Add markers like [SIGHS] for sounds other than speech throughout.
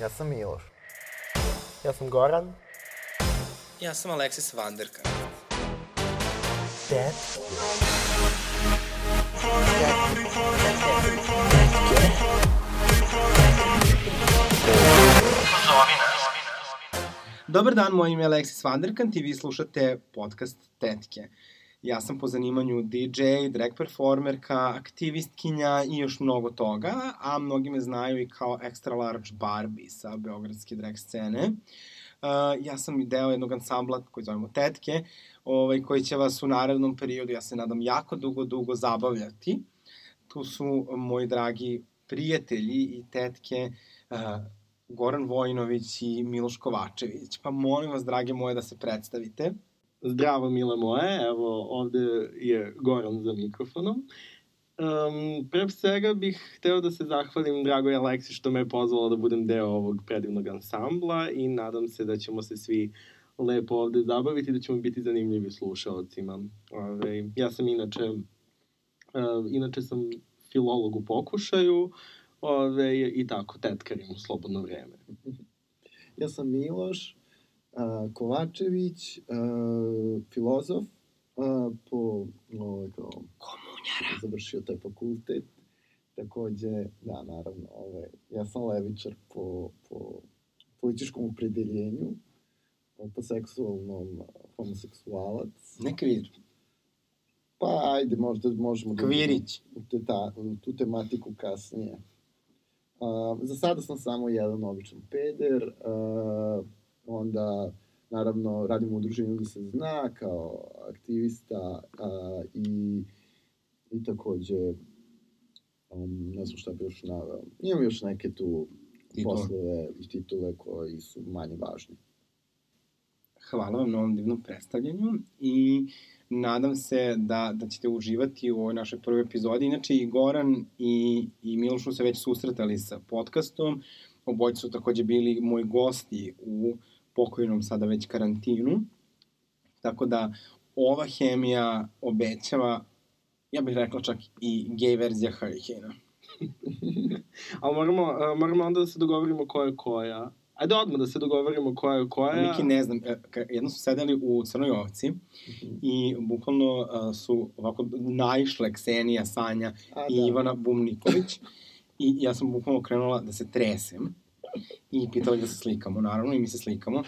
Ja sam Miloš. Ja sam Goran. Ja sam Aleksis Vanderka. Dad. Dobar dan, moje ime je Aleksis Vanderkant i vi slušate podcast Tetke. Ja sam po zanimanju DJ, drag performerka, aktivistkinja i još mnogo toga, a mnogi me znaju i kao extra large Barbie sa beogradske drag scene. Uh, ja sam deo jednog ansambla koji zovemo Tetke, ovaj, koji će vas u narednom periodu, ja se nadam, jako dugo, dugo zabavljati. Tu su moji dragi prijatelji i tetke uh, Goran Vojinović i Miloš Kovačević. Pa molim vas, drage moje, da se predstavite. Zdravo, mile moje, evo, ovde je Goran za mikrofonom. Um, pre svega bih hteo da se zahvalim dragoj Aleksi što me je pozvala da budem deo ovog predivnog ansambla i nadam se da ćemo se svi lepo ovde zabaviti i da ćemo biti zanimljivi slušalcima. Ove, ja sam inače, uh, inače sam filolog u pokušaju ove, i tako, tetkarim u slobodno vreme. Ja sam Miloš uh, Kovačević, uh, filozof, uh, po, ovaj, kao, Komunjara. završio taj fakultet. Takođe, da, naravno, ovaj, ja sam levičar po, po političkom opredeljenju, po seksualnom homoseksualac. Ne kvir. Pa, ajde, možda možemo da... Kvirić. u, te, ta, u tu tematiku kasnije. Uh, za sada sam samo jedan običan peder, uh, onda naravno radim u udruženju da se zna kao aktivista uh, i, i takođe um, ne znam šta bi još naveo. Imam još neke tu Titule. poslove i titule koji su manje važni. Hvala vam na ovom divnom predstavljanju i nadam se da, da ćete uživati u ovoj našoj prvoj epizodi. Inače, i Goran i, i Miloš su se već susretali sa podcastom. Obojice su takođe bili moji gosti u pokojnom sada već karantinu. Tako da ova hemija obećava, ja bih rekla čak i gay verzija Hurricane-a. [LAUGHS] Ali moramo, moramo onda da se dogovorimo ko je koja. Ajde odmah da se dogovorimo ko je koja. Miki, ne znam, e, jedno su sedeli u Crnoj ovci i bukvalno uh, su ovako naišle Ksenija, Sanja A, i da. Ivana Bumniković i ja sam bukvalno krenula da se tresem [LAUGHS] i pitala da se slikamo, naravno, i mi se slikamo.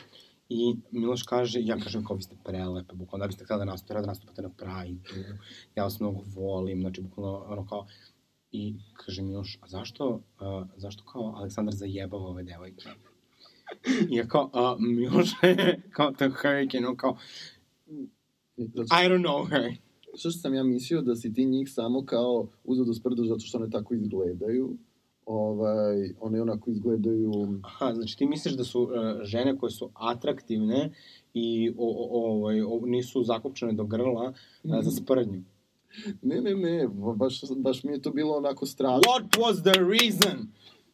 I Miloš kaže, ja kažem kao vi ste prelepe, bukvalno da biste htjela da nastupate, da nastupate na Pride-u, ja vas mnogo volim, znači bukvalno ono kao, i kaže Miloš, a zašto, uh, zašto kao Aleksandar zajebava ove devojke? I ja kao, a, Miloše, [LAUGHS] kao to Hurricane, on kao, I don't know her. što sam ja mislio da si ti njih samo kao uzeo da sprdaš zato što one tako izgledaju. Ovaj, one onako izgledaju... Aha, znači ti misliš da su uh, žene koje su atraktivne i o, o, o, ovaj, o, nisu zakopčane do grla uh, za sprdnju. Ne, ne, ne, baš, baš mi je to bilo onako strašno. What was the reason?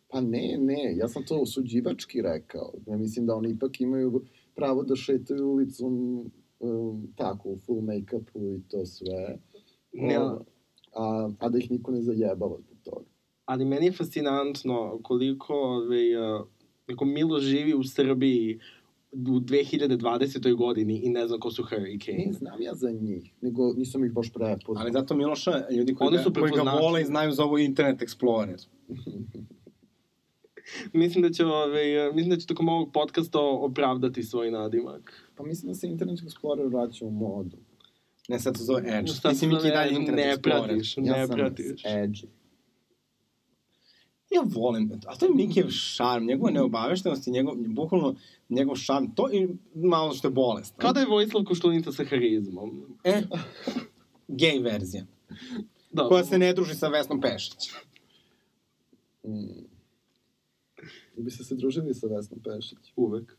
Pa ne, ne, ja sam to osuđivački rekao. Ja mislim da oni ipak imaju pravo da šetaju ulicom um, tako, u full make-upu i to sve. Ne, O, a, a da ih niko ne zajebava. Ali meni je fascinantno koliko ovaj, uh, kako Milo živi u Srbiji u 2020. godini i ne znam ko su Ne Hurricane. znam ja za njih, nego nisam ih baš prepoznao. Ali zato Miloša, ljudi koji, Oni ga, su koji ga vole i znaju za ovo Internet Explorer. [LAUGHS] mislim da će, ovaj, uh, mislim da će tokom ovog podcasta opravdati svoj nadimak. Pa mislim da se Internet Explorer vraća u modu. Ne, sad se zove Edge. Šta Ti si Miki ne- dalje Internet ne Explorer. pratiš, Ja ne sam pratiš. edgy. Ja volim, a to je Mikijev šarm, njegova neobaveštenost i njegov, bukvalno njegov šarm, to i malo što je bolest. Kao da je Vojislav Koštunica sa harizmom. E, gay verzija, Da, koja se ne druži sa Vesnom Pešić. Mm. Bi se se družili sa Vesnom Pešić? Uvek.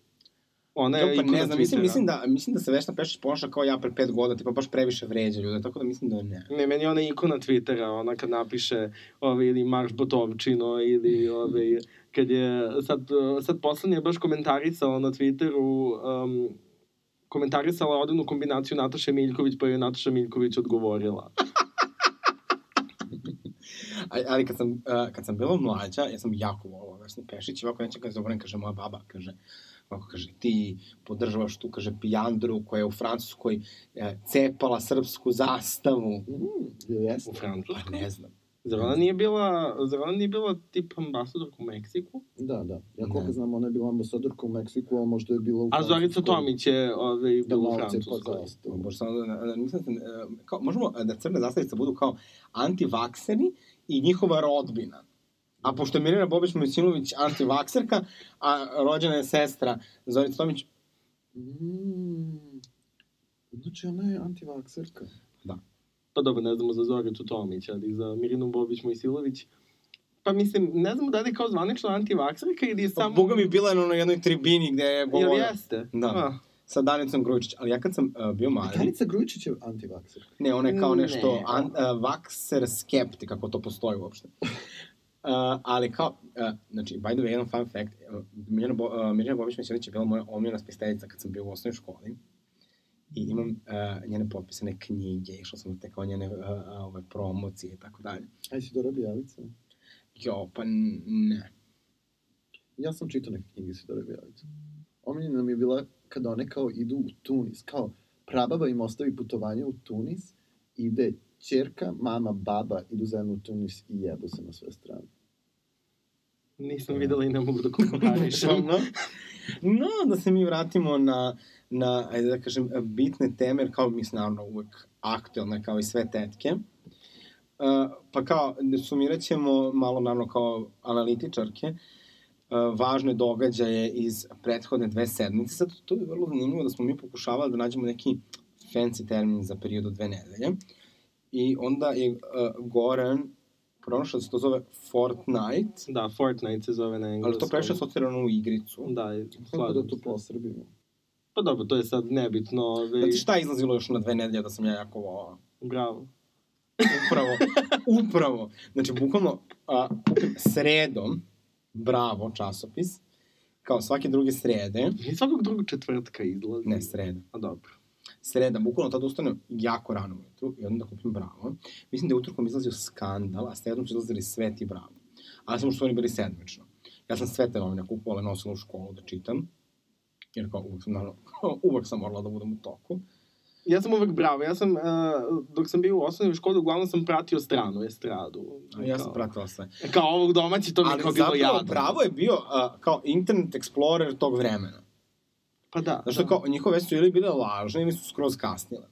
Ona je pa ne znam, mislim, Twittera. mislim, da, mislim da se Vesna Pešić ponaša kao ja pre pet godina, tipa baš previše vređa ljude, tako da mislim da ne. Ne, meni je ona ikona Twittera, ona kad napiše ovaj, ili Marš Botovčino ili ovaj, kad je, sad, sad poslednje je baš komentarisala na Twitteru, um, komentarisala odinu kombinaciju Nataše Miljković, pa je Nataša Miljković odgovorila. [LAUGHS] Ali kad sam, uh, kad sam bila mlađa, ja sam jako volila Vesnu Pešić ovako neće kad zaboravim, kaže moja baba, kaže, ovako kaže, ti podržavaš tu, kaže, pijandru koja je u Francuskoj e, cepala srpsku zastavu. Mm, jeste? U Francusku. Pa ne znam. Zar ona nije bila, zar ona nije bila tip ambasadorka u Meksiku? Da, da. Ja koliko Ne. znam, ona je bila ambasadorka u Meksiku, a možda je bila u A Zorica Francuskoj. Tomić je ovaj, Da bila u Francuskoj. zastavu. Bože, samo da, da, mislim da, e, kao, možemo da crne zastavice budu kao antivakseri i njihova rodbina. A pošto je Mirjana Bobić Mojsilović antivakserka, a rođena je sestra Zorica Tomić, Mm, znači, ona je antivakserka. Pa dobro, ne znamo za Zoricu Tomić, ali za Mirinu Bobić Mojsilović. Pa mislim, ne znamo da li je kao zvanična antivakserka ili je Samo... samo... Boga mi bila je na onoj jednoj tribini gde je Jel govorila jeste? Da. A, sa Danicom Grujičić. Ali ja kad sam uh, bio mali, Danica Grujičić je antivakserka. ne, ona je kao Ne. nešto an, uh, vakser skeptik, kako to postoji uopšte. [LAUGHS] Uh, ali kao, uh, znači, by the way, jedan fun fact, uh, Mirjana, Bo, uh, Mirjana Bobić Meselić je bila moja omiljena spisteljica kad sam bio u osnovnoj školi. I imam uh, njene potpisane knjige, išao sam te kao njene uh, uh, ove promocije i tako dalje. Aj, si Dora Bijavica? Jo, pa ne. Ja sam čitao neke knjige Sidore Bijelice. Omiljena nam je bila kada one kao idu u Tunis, kao prababa im ostavi putovanje u Tunis, ide čerka, mama, baba idu zajedno u Tunis i jebu se na sve strane. nisam videla i ne mogu da komentarišem. [LAUGHS] Bukvalno. No, da se mi vratimo na, na ajde da kažem, bitne teme, jer kao mi smo naravno uvek aktualne, kao i sve tetke. Uh, pa kao, sumirat ćemo malo, naravno, kao analitičarke, uh, važne događaje iz prethodne dve sedmice. Sad, to je vrlo zanimljivo da smo mi pokušavali da nađemo neki fancy termin za period od dve nedelje. I onda je uh, Goran pronašao da se to zove Fortnite, Da, Fortnite se zove na engleskom. ali to previše asocirano u igricu. Da, Kako da to se. posrbimo? Pa dobro, to je sad nebitno. Ovaj, Znate šta je izlazilo još na dve nedelje da sam ja jako volao? Bravo. Upravo, upravo. Znači, bukvalno, a, kupim sredom, bravo, časopis, kao svake druge srede, I svakog drugog četvrtka izlazi. ne sreda, A dobro. Sreda, bukvalno tada ustanem jako rano ujutru i onda kupim bravo. Mislim da je utorkom izlazio skandal, a sredom su izlazili sveti bravo. Ali samo što su oni bili sedmično. Ja sam sve te novine kupovala, nosila u školu da čitam, jer kao uvek sam, naravno, [LAUGHS] uvek sam morala da budem u toku. Ja sam uvek bravo. Ja sam, uh, dok sam bio u osnovnoj školi, uglavnom sam pratio stranu estradu. A ja sam pratila sve. Kao ovog domaći, to mi je Ali kao bilo zapravo jadno. Bravo je bio uh, kao Internet Explorer tog vremena. Pa da. Znaš da. kao, njihove vesti su ili bile lažne ili su skroz kasnile.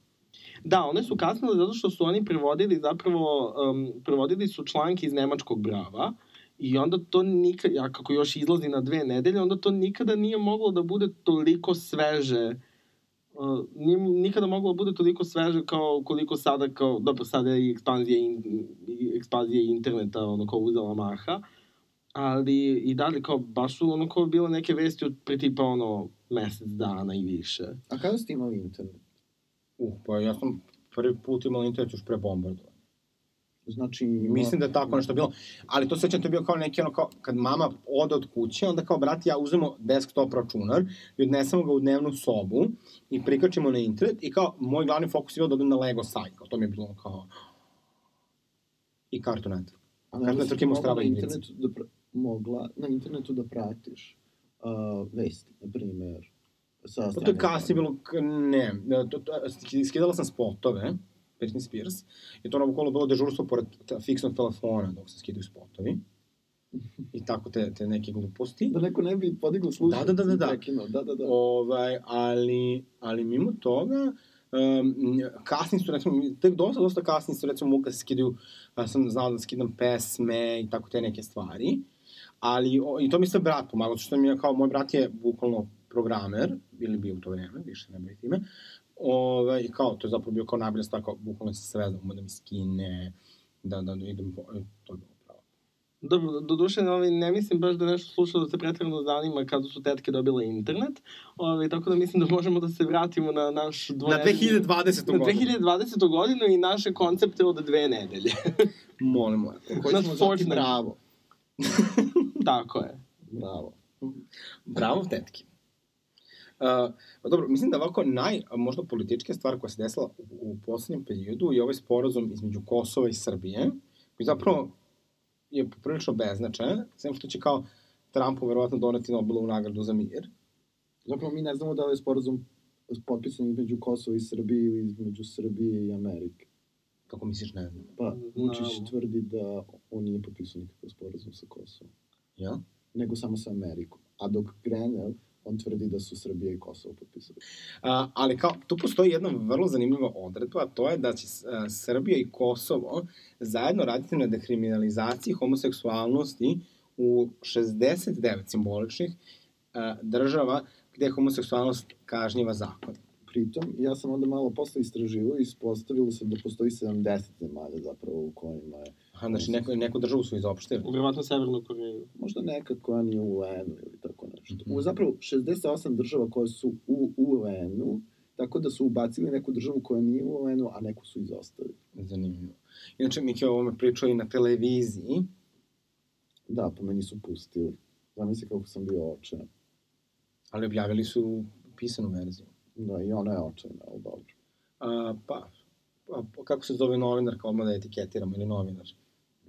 Da, one su kasnile zato što su oni prevodili zapravo, um, prevodili su članke iz nemačkog brava i onda to nikad, ja kako još izlazi na dve nedelje, onda to nikada nije moglo da bude toliko sveže Uh, nije nikada moglo da bude toliko sveže kao koliko sada kao dobro sada je i ekspanzija in, i ekspanzija interneta ono kao uzela maha ali i dalje kao baš su ono kao bile neke vesti od pre tipa ono mesec dana i više A kada ste imali internet? Uh, pa ja sam prvi put imao internet još pre bombardovanja. Znači, Mislim da je tako nešto bilo. Ali to sećam, to je bio kao neki ono kao, kad mama ode od kuće, onda kao brat i ja uzmemo desktop računar i odnesemo ga u dnevnu sobu i prikačimo na internet i kao moj glavni fokus je bio da odem na Lego sajt. Kao, to mi je bilo kao... I Cartoon Network. A Cartoon Network si ima mogla strava igrice. internetu da pra... mogla na internetu da pratiš uh, vesti, na primer. Sa Pa to je strane kasnije bilo, ne, to, to, skidala sam spotove, Britney Spears, i to ono bukvalno bilo dežurstvo pored fiksnog telefona dok se skidaju spotovi. I tako te, te neke gluposti. Da neko ne bi podiglo slušalicu Da, da, da, da, da. prekinuo. Da, da, da. Ovaj, ali, ali mimo toga, um, kasni su, recimo, tek dosta, dosta kasni su, recimo, mogu da se skidaju, ja sam znao da skidam pesme i tako te neke stvari. Ali, o, i to mi se brat pomagao, što mi je kao, moj brat je bukvalno programer, ili bio u to vreme, više ne bavi time, Ove, i kao, to je zapravo bio kao najbolja stvar, kao, bukvalno se sve da, da mi skine, da, da, da idem, po, e, to je bilo pravo. Dobro, do duše, ovaj, ne mislim baš da nešto slušalo da se pretredno zanima kada su tetke dobile internet, ovaj, tako da mislim da možemo da se vratimo na naš Na dvonedeljni- 2020. na godinu. 2020. godinu i naše koncepte od dve nedelje. Molim, molim. Koji na zvati Fortnite. Bravo. Tako je. Bravo. Bravo, tetki. Uh, pa dobro, mislim da ovako naj, možda politička stvar koja se desila u, u poslednjem periodu je ovaj sporazum između Kosova i Srbije, koji zapravo je poprilično beznačajan, sem što će kao Trumpu verovatno doneti Nobelovu nagradu za mir. Zapravo mi ne znamo da li je sporazum potpisan između Kosova i Srbije ili između Srbije i Amerike. Kako misliš, ne znam. Pa, Vučić tvrdi da on nije potpisao nikakav sporazum sa Kosovom, Ja? nego samo sa Amerikom. A dok Grenell, on tvrdi da su Srbija i Kosovo potpisali. A, ali kao, tu postoji jedna vrlo zanimljiva odredba, a to je da će a, Srbija i Kosovo zajedno raditi na dekriminalizaciji homoseksualnosti u 69 simboličnih a, država gde je homoseksualnost kažnjiva zakon. Pritom, ja sam onda malo posle istraživo i ispostavilo se da postoji 70 zemalja zapravo u kojima je Aha, znači neko, neku državu su izopštili. Verovatno Severnu Koreju. možda neka koja nije u UN-u ili tako nešto. Mhm. U zapravo 68 država koje su u UN-u, tako da su ubacili neku državu koja nije u UN-u, a neku su izostavili. Zanimljivo. Inače, Miki o ovome pričao i na televiziji. Da, po meni su pustili. Zamisli kako sam bio očajan. ali objavili su pisanu verziju. Da, i ona je očajna, ali dobro. A, pa, pa, kako se zove novinar, kao odmah da etiketiramo, ili novinar?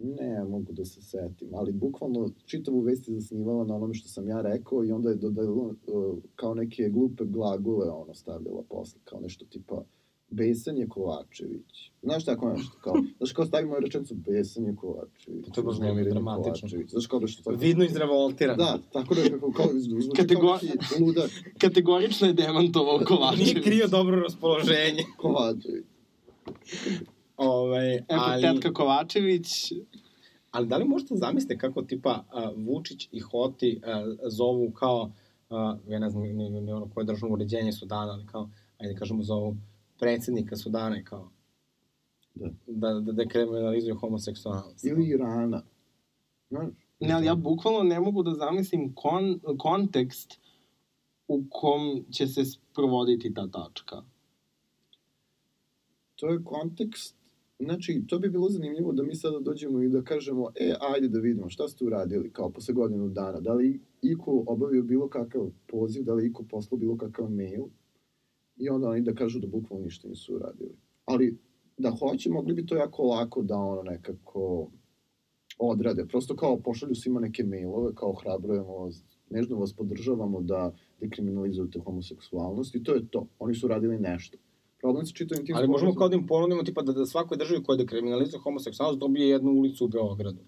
Ne, mogu da se setim, ali bukvalno čitavu vest je zasnivala na onome što sam ja rekao i onda je dodala uh, kao neke glupe glagole ono stavljala posle, kao nešto tipa Besan je Kovačević. Znaš tako nešto? Kao, [LAUGHS] znaš kao stavimo rečenicu Besan je Kovačević. Pa to je baš je dramatično. Kovačević. Znaš kao nešto tako? Vidno izrevoltiran. Da, tako da je kako, kao, zvuči Kategor- kao neki ludak Kategorično je demantovao Kovačević. Nije krio dobro [LAUGHS] raspoloženje. Kovačević. Ovaj, ali, tetka Kovačević, ali da li možete zamislite kako tipa a, Vučić i Hoti a, zovu kao, a, ja ne znam ni, ni, ni ono koje državno uređenje Sudana, ali kao, ajde kažemo zovu predsednika Sudana i kao Da. da, da dekriminalizuju homoseksualnost. Ili Irana. Znaš? ne, ali ja bukvalno ne mogu da zamislim kon, kontekst u kom će se sprovoditi ta tačka. to je kontekst, znači, to bi bilo zanimljivo da mi sada dođemo i da kažemo, e, ajde da vidimo šta ste uradili, kao posle godinu dana, da li iko obavio bilo kakav poziv, da li iko poslao bilo kakav mail, i onda oni da kažu da bukvalno ništa nisu uradili. Ali, da hoće, mogli bi to jako lako da ono nekako odrade. Prosto kao pošalju svima neke mailove, kao hrabrujemo vas, nežno vas podržavamo da dekriminalizujete homoseksualnost i to je to. Oni su radili nešto. Problem sa čitavim tim Ali možemo kao da im ponudimo tipa da, da svakoj državi koja dekriminalizuje homoseksualnost dobije jednu ulicu u Beogradu.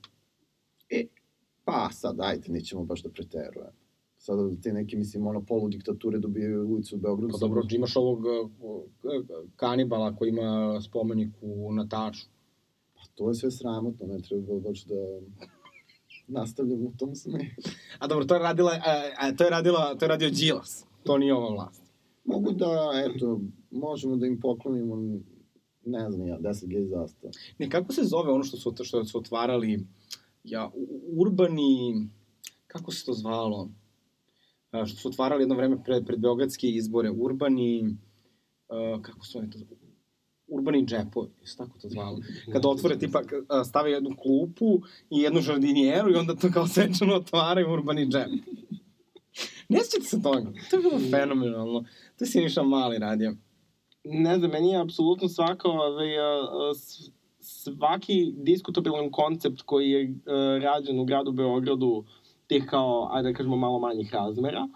Pa sad, ajde, nećemo baš da preterujemo. Sada da te neke, mislim, ono, poludiktature dobijaju ulicu u Beogradu. Pa dobro, imaš ovog uh, kanibala koji ima spomenik u Nataču. Pa to je sve sramotno, ne treba baš da nastavljamo u tom smeru. A dobro, to je radila, a, a, to je radila, to je radio Đilas. To nije ova vlast. Mogu da, eto, možemo da im poklonimo, ne znam ja, 10 gej zastava. Ne, kako se zove ono što su, što su otvarali, ja, urbani, kako se to zvalo? Što su otvarali jedno vreme pred, pred Beogradske izbore, urbani, a, kako su oni to urbani džepovi, isto tako to zvalo. Kada otvore, tipa, stave jednu klupu i jednu žardinjeru i onda to kao svečano otvaraju urbani džep. [LAUGHS] Ne sjećate se toga? To je bilo fenomenalno. To je Siniša Mali radio. Ne znam, meni je apsolutno svaka, ovaj, svaki diskutabilan koncept koji je rađen u gradu Beogradu, tih kao, ajde da kažemo, malo manjih razmera,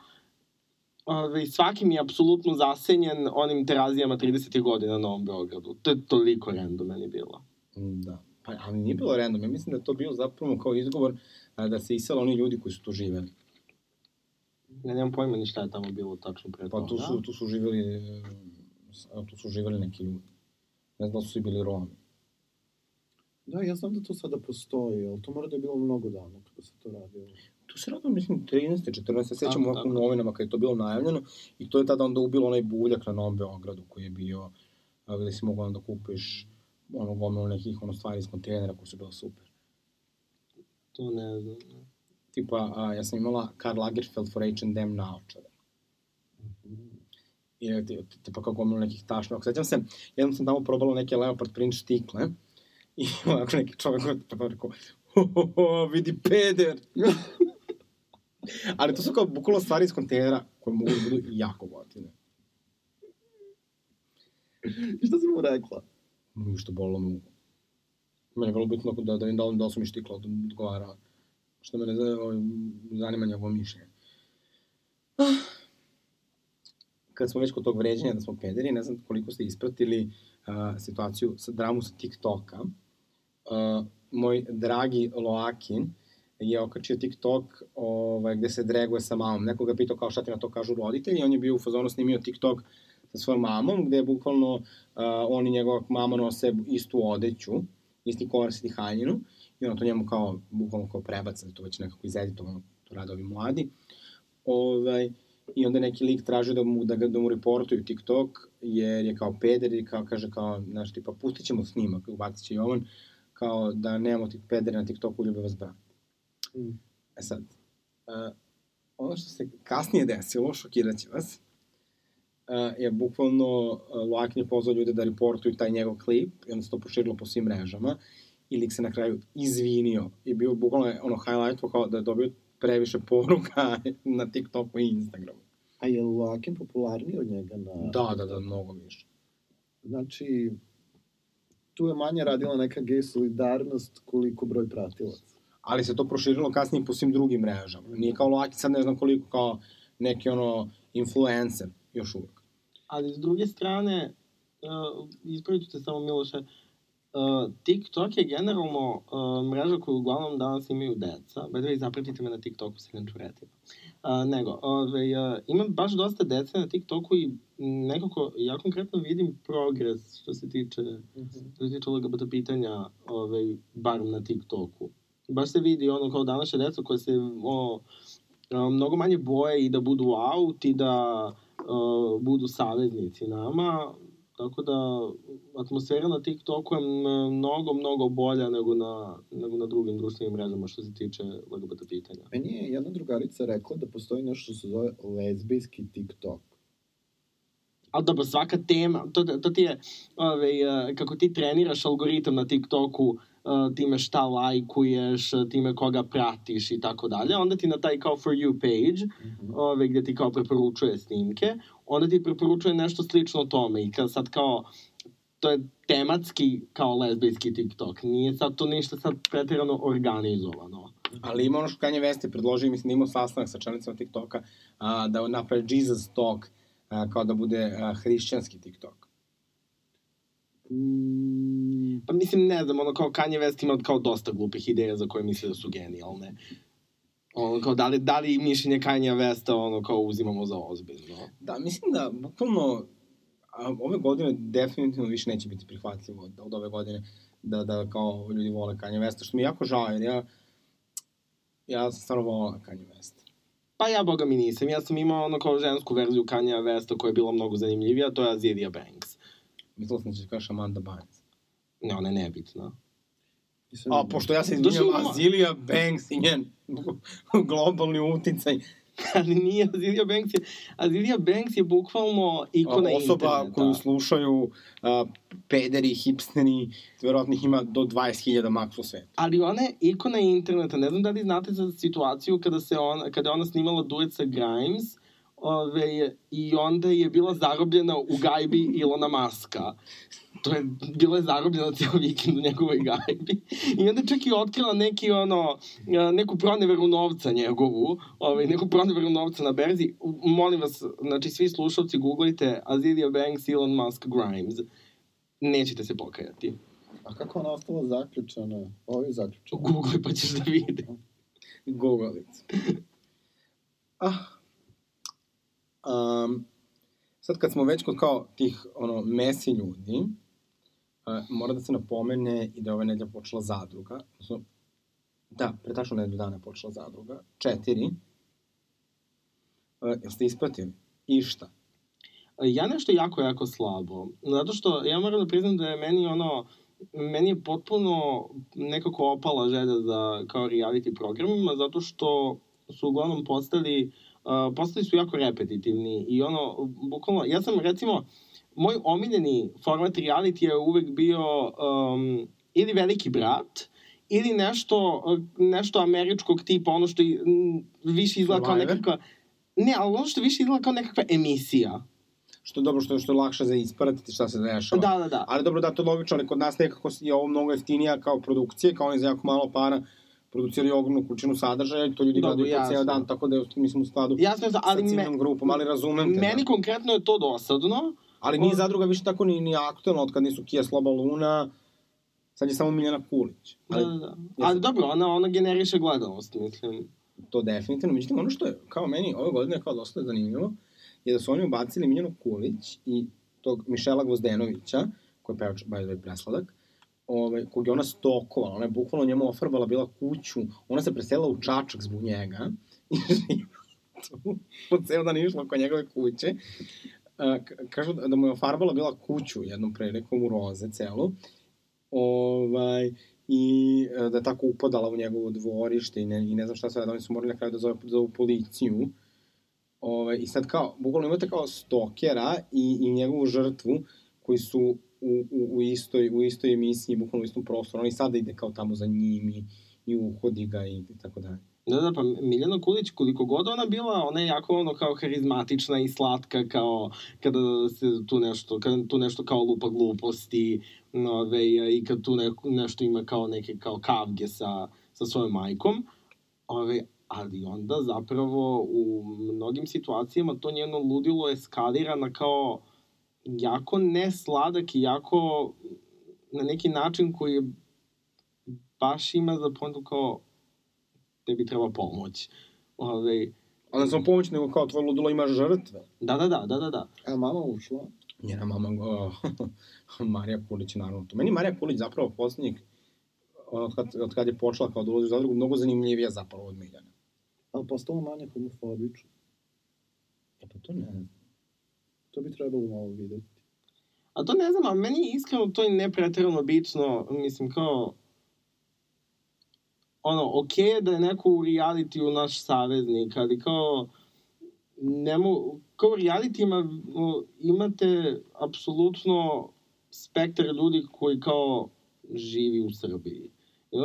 Ove, svaki mi je apsolutno zasenjen onim terazijama 30. godina na Novom Beogradu. To je toliko random meni bilo. Da. Pa, ali nije bilo random. Ja mislim da to bio zapravo kao izgovor a, da se isele oni ljudi koji su tu živeli. Ja nemam pojma ni šta je tamo bilo tačno pre Pa toga. tu su, tu su živeli, e, tu su živeli neki ljudi. Ne znam da su svi bili Romi. Da, ja znam da to sada postoji, ali to mora da je bilo mnogo davno kada se to radilo. Tu se radilo, mislim, 13. 14. Se sjećam Tako, ovako u tako. novinama kad je to bilo najavljeno i to je tada onda ubilo onaj buljak na Novom Beogradu koji je bio, gde si mogao onda kupiš ono gomilu nekih ono stvari iz kontejnera koji su bile super. To ne znam. Tipa, a, ja sam imala Karl Lagerfeld for H&M naočare. I ne, ti- tipa kao gomilu nekih tašnog. Sećam se, jednom sam tamo probala neke leopard print štikle [LAUGHS] i ovako neki čovek koji je rekao, ho, ho, ho, vidi peder. [LAUGHS] Ali to su kao bukvalno stvari iz kontejnera koje mogu da budu jako gotivne. [LAUGHS] I šta si mu rekla? Ništa bolilo me uvo. Meni je vrlo bitno da, da, da, da li su mi štikla odgovara. Što me ne zna, ovaj, zanima njegovo mišljenje. Ah. Kad smo već kod tog vređenja da smo pederi, ne znam koliko ste ispratili uh, situaciju sa dramu sa TikToka. Uh, moj dragi Loakin je okačio TikTok ovaj, gde se dreguje sa mamom. Neko ga pitao kao šta ti na to kažu roditelji, on je bio u fazonu snimio TikTok sa svojom mamom, gde je bukvalno uh, on i njegova mama nose istu odeću, isti kors i haljinu, i ono to njemu kao, bukvalno kao prebaca, to već nekako izeditovano, to rade ovi mladi. Ovaj, I onda neki lik traži da mu, da, ga, da mu reportuju TikTok, jer je kao peder i kao, kaže kao, znaš, tipa, pustit ćemo snimak, ubacit će Jovan, kao da nemamo tih pedera na TikToku, ljube vas brat. Mm. E sad, uh, ono što se kasnije desilo, šokirat će vas, uh, je bukvalno uh, Loakin je pozvao ljude da reportuju taj njegov klip i onda se to proširilo po svim mrežama i lik se na kraju izvinio i bio bukvalno ono highlight kao da je dobio previše poruka [LAUGHS] na TikToku i Instagramu. A je Loakin popularniji od njega na... Da, da, da, mnogo više. Znači, tu je manje radila neka gej solidarnost koliko broj pratilaca. Ali se to proširilo kasnije po svim drugim mrežama. Nije kao Loakin, sad ne znam koliko kao neki ono influencer još uvek. Ali s druge strane, uh, ispravit ću te samo Miloše, uh, TikTok je generalno uh, mreža koju uglavnom danas imaju deca. The way, zapratite me na TikToku, se ne čuretima. Uh, nego, ove, uh, imam baš dosta dece na TikToku i nekako, ja konkretno vidim progres što se tiče, mm -hmm. što se tiče LGBT pitanja, ove, bar na TikToku. Baš se vidi ono kao današnje deca koje se ono, mnogo manje boje i da budu out i da uh, budu saveznici nama, tako da atmosfera na TikToku je mnogo, mnogo bolja nego na, nego na drugim društvenim mrežama što se tiče LGBT pitanja. Meni je jedna drugarica rekla da postoji nešto što se zove lezbijski TikTok. Ali dobro, svaka tema, to, to ti je, ove, kako ti treniraš algoritam na TikToku, time šta lajkuješ, time koga pratiš i tako dalje, onda ti na taj kao for you page, mm -hmm. ove, gde ti kao preporučuje snimke, onda ti preporučuje nešto slično tome i kad sad kao to je tematski kao lezbijski TikTok. Nije sad to ništa sad pretirano organizovano. Ali ima ono što Kanye West je predložio, mislim da imao sastanak sa članicama TikToka, a, da napravi Jesus Talk, a, kao da bude a, hrišćanski TikTok. Mm, pa mislim, ne znam, ono kao Kanye West ima kao dosta glupih ideja za koje misle da su genijalne. Ono, kao, da li, da li mišljenje Kanye Westa, ono, kao uzimamo za ozbiljno? Da, mislim da, bukvalno, a, ove godine definitivno više neće biti prihvatljivo od, od ove godine da, da kao ljudi vole Kanye Westa, što mi je jako žao, jer ja, ja sam stvarno volao Kanye Westa. Pa ja, boga mi nisam. Ja sam imao ono kao žensku verziju Kanye Westa koja je bila mnogo zanimljivija, to je Azilia Banks. Mislila sam da će kažeš Amanda Bynes. Ne, ona je nebitna. A, pošto ja se izvinjam, imamo- Azilia Banks i njen [LAUGHS] globalni uticaj. [LAUGHS] Ali nije Azilia Banks je... Azilia Banks je bukvalno ikona osoba interneta. koju slušaju a, pederi, hipsteri, verovatno ih ima do 20.000 maks u svetu. Ali ona je ikona interneta. Ne znam da li znate za situaciju kada, se ona, kada je ona snimala duet sa Grimes ove, i onda je bila zarobljena u gajbi Ilona Maska. To je, bila je zarobljena ceo vikend u njegovoj gajbi. I onda čak i otkrila neki, ono, a, neku proneveru novca njegovu, ovaj, neku proneveru novca na berzi. Molim vas, znači svi slušalci, googlajte Azilia Banks, Elon Musk, Grimes. Nećete se pokajati. A kako ona ostala zaključana? Ovo je zaključana. Google pa ćeš da vidi. Googlic. Ah. Um, sad kad smo već kod kao tih ono, mesi ljudi, uh, mora da se napomene i da je ova nedelja počela zadruga. Odnosno, da, pre tačno nedelju dana je počela zadruga. Četiri. Uh, jel ste ispratili? I šta? Ja nešto jako, jako slabo. Zato što ja moram da priznam da je meni ono, meni je potpuno nekako opala želja za kao reality programima, zato što su uglavnom postali, uh, postali su jako repetitivni i ono, bukvalno, ja sam recimo, moj omiljeni format reality je uvek bio um, ili Veliki brat, ili nešto, nešto američkog tipa, ono što više izgleda kao nekakva, ne, ali ono što više izgleda kao nekakva emisija. što je dobro, što je, što je lakše za ispratiti šta se dešava. Da, da, da. Ali dobro da to je logično, ali kod nas nekako je ovo mnogo jeftinija kao produkcija, kao oni za jako malo para produciraju ogromnu količinu sadržaja i to ljudi Dobro, gledaju po ceo jasno. dan, tako da je, mislim, u skladu Jasno za- ali sa ciljnom me, grupom, ali razumem te. meni da. konkretno je to dosadno. Ali nije zadruga više tako ni, ni aktualna, od kad nisu Kija Sloba Luna, sad je samo Miljana Kulić. Da, Ali da, da. Ali dobro, ona, ona generiše gledanost, mislim. to definitivno. Međutim, ono što je, kao meni, ove godine kao dosta zanimljivo, je da su oni ubacili Miljanu Kulić i tog Mišela Gvozdenovića, koji je pevač, by the way, presladak, ovaj, kog je ona stokovala, ona je bukvalno njemu ofarbala bila kuću, ona se preselila u Čačak zbog njega, [LAUGHS] i po ceo dan išla oko njegove kuće, kažu da da mu je ofarbala bila kuću jednom prilikom u roze celu, ovaj, i e, da je tako upadala u njegovo dvorište i ne, i ne znam šta sve, da oni su morali na kraju da zove, zovu policiju. Ove, I sad kao, bukvalno imate kao stokera i, i njegovu žrtvu koji su u, u, u, istoj, u istoj emisiji, bukvalno u istom prostoru. On i sada ide kao tamo za njim i, i uhodi ga i, tako dalje. Da, da, pa Miljana Kulić, koliko god ona bila, ona je jako ono kao harizmatična i slatka, kao kada se tu nešto, kada tu nešto kao lupa gluposti, ove, i kad tu ne, nešto ima kao neke kao kavge sa, sa svojom majkom, ove, ali onda zapravo u mnogim situacijama to njeno ludilo eskalira na kao jako nesladak i jako na neki način koji je baš ima za pointu kao tebi treba pomoć. Ove, Ali ne samo pomoć, nego kao tvoje ludilo ima žrtve. da, da, da, da, da, da. A mama ušla. Njena mama, oh, [LAUGHS] Marija Kulić naravno to. Meni Marija Kulić zapravo poslednjih, od kad, od kad je počela kao da ulazi u zadrugu, mnogo zanimljivija zapravo od Miljana. Ali postala manje homofobična. E pa to ne znam. To bi trebalo malo videti. A to ne znam, a meni iskreno to ne preterano bitno, mislim kao, ono, okej je da je neko u realitiju naš saveznik, ali kao, ne mo, kao u realitijima o, imate apsolutno spektar ljudi koji kao živi u Srbiji.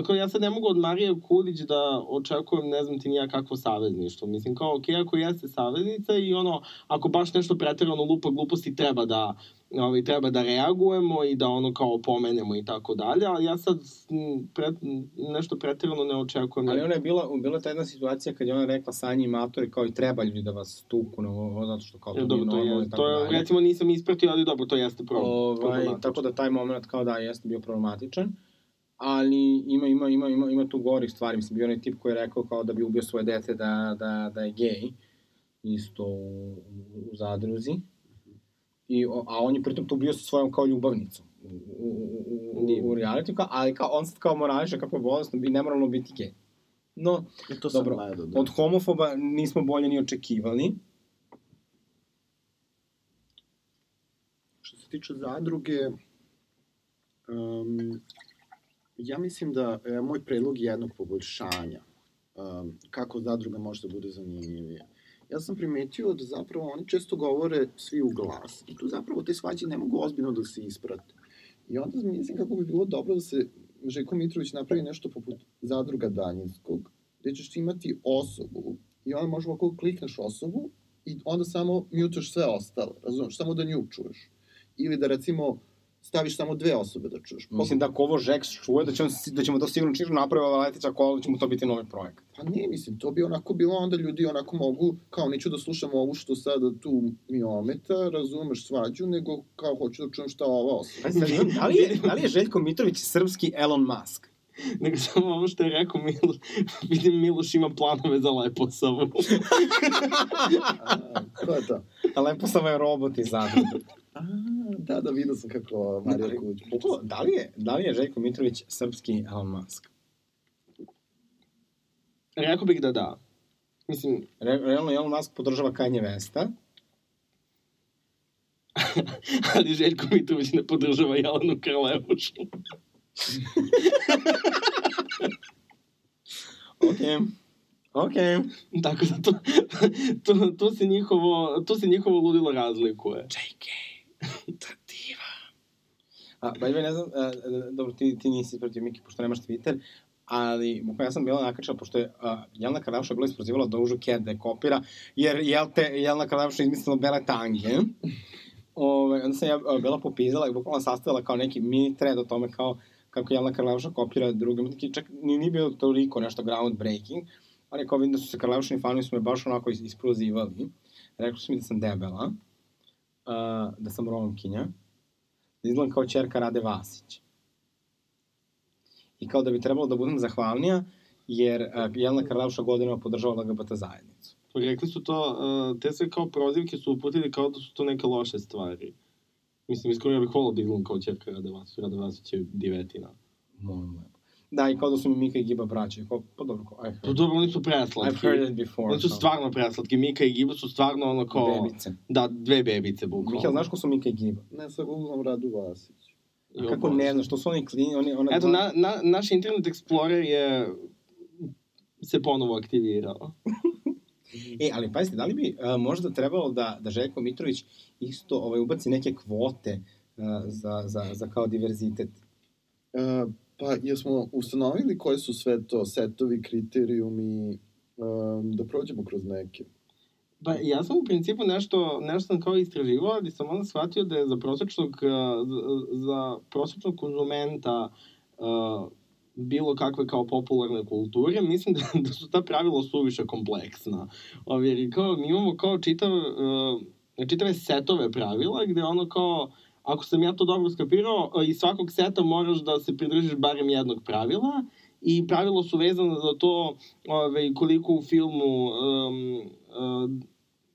Kao, ja sad ne mogu od Marije Kulić da očekujem, ne znam ti nija kakvo savezništvo. Mislim, kao, okej, ako jeste saveznica i ono, ako baš nešto preterano lupa gluposti, treba da, ovaj, treba da reagujemo i da ono kao pomenemo i tako dalje, ali ja sad m, pret, nešto preterano ne očekujem. Ali ona je bila, bila ta jedna situacija kad je ona rekla Sanji i Matori kao i treba ljudi da vas tuku, no, ovo, zato što kao to Ja, nije dobro, to, normalno je, i tako to je, dalje. recimo nisam ispratio, ali dobro, to jeste pro, Ovaj, tako da taj moment kao da jeste bio problematičan, ali ima, ima, ima, ima, ima tu gorih stvari. Mislim, bio onaj tip koji je rekao kao da bi ubio svoje dete da, da, da je gej, isto u, u, zadruzi. I, a on je pritom tu bio sa svojom kao ljubavnicom u, u, u, u, u reality, kao, ali kao, on sad kao morališe kako je bolesno i nemoralno biti gej. No, I to Dobro, gledao, da. od homofoba nismo bolje ni očekivali. Što se tiče zadruge, um, ja mislim da je moj predlog jednog poboljšanja. Um, kako zadruga može da bude zanimljivija. Ja sam primetio da zapravo oni često govore svi u glas. I tu zapravo te svađe ne mogu ozbiljno da se isprate. I onda mislim kako bi bilo dobro da se Željko Mitrović napravi nešto poput zadruga daljinskog, gde ćeš ti imati osobu i onda možeš ovako klikneš osobu i onda samo mutaš sve ostale, razumeš, samo da nju čuješ. Ili da recimo staviš samo dve osobe da čuješ. Mislim da ako ovo Žeks čuje, da, će on, da ćemo to sigurno čisto napraviti ova leteća kola, da će mu to biti novi projekat. Pa ne, mislim, to bi onako bilo, onda ljudi onako mogu, kao neću da slušam ovu što sada tu mi ometa, razumeš svađu, nego kao hoću da čujem šta ova osoba. Pa sad, da, li je, da li je Željko Mitrović srpski Elon Musk? [LAUGHS] Nego samo ovo što je rekao Miloš, [LAUGHS] vidim Miloš ima planove za Leposavu. [LAUGHS] A, ko je to? A lepo sam je robot iz zadruge. A, da, da, vidio sam kako Marija Kuć. Bukvalno, da li je, da li je Željko Mitrović srpski Elon Musk? rekao bih da da. Mislim, Re, realno Elon Musk podržava Kanye Vesta. [LAUGHS] ali Željko Mitrović ne podržava Jelenu Krlevušu. [LAUGHS] Okej. Okej. Tako da to, to, to, se njihovo, to se njihovo ludilo razlikuje. JK. Tativa. A, by the ne znam, a, a, dobro, ti, ti nisi protiv Miki, pošto nemaš Twitter, ali bukvalno ja sam bila nakačala, pošto je uh, Jelena Karlavša bila isprozivala Dožu Cat da je kopira, jer jel te, Jelena Karlavša izmislila bele tange, Ove, onda sam ja e, bila popizala i bukvalno sastavila kao neki mini thread o tome kao kako Jelena Karleuša kopira druge čak ni, ni bio toliko nešto groundbreaking, ali kao vidim da su se Karleušini fanovi su me baš onako is- isprozivali. Rekli su mi da sam debela, uh, da sam romkinja, da izgledam kao čerka Rade Vasić. I kao da bi trebalo da budem zahvalnija, jer uh, Jelena Karleuša godinama podržava LGBT zajednicu. Rekli su to, uh, te sve kao prozivke su uputili kao da su to neke loše stvari. Mislim, iskreno ja bih volao da izgledam kao čerka Rade Vasić. Rade Vasić je divetina. Molim. Da, i kao da su mi Mika i Giba braće. Kao, pa dobro, kao, I Pa heard, dobro, oni su I've preslatki. heard it before. Oni su stvarno preslatki. Mika i Giba su stvarno ono kao... Bebice. Da, dve bebice, bukvalno. Mikel, znaš ko su Mika i Giba? Ne sa googlom Radu Vasić. A kako ne znaš, to su oni klini, oni... Ona Eto, na, na, naš Internet Explorer je se ponovo aktivirao. [LAUGHS] E, ali pazite, da li bi uh, možda trebalo da, da Željko Mitrović isto ovaj, ubaci neke kvote uh, za, za, za kao diverzitet? E, pa, jesmo ustanovili koji su sve to setovi, kriterijumi, um, da prođemo kroz neke. Pa ja sam u principu nešto, nešto sam kao istraživao, ali sam onda shvatio da je za prosečnog, a, za, prosečnog konzumenta a, bilo kakve kao popularne kulture, mislim da, da su ta pravila suviše kompleksna. Ovi, jer kao, mi imamo kao čitav, uh, čitave setove pravila, gde ono kao, ako sam ja to dobro skapirao, a, iz svakog seta moraš da se pridržiš barem jednog pravila, i pravila su vezane za to ove, koliko u filmu um, uh,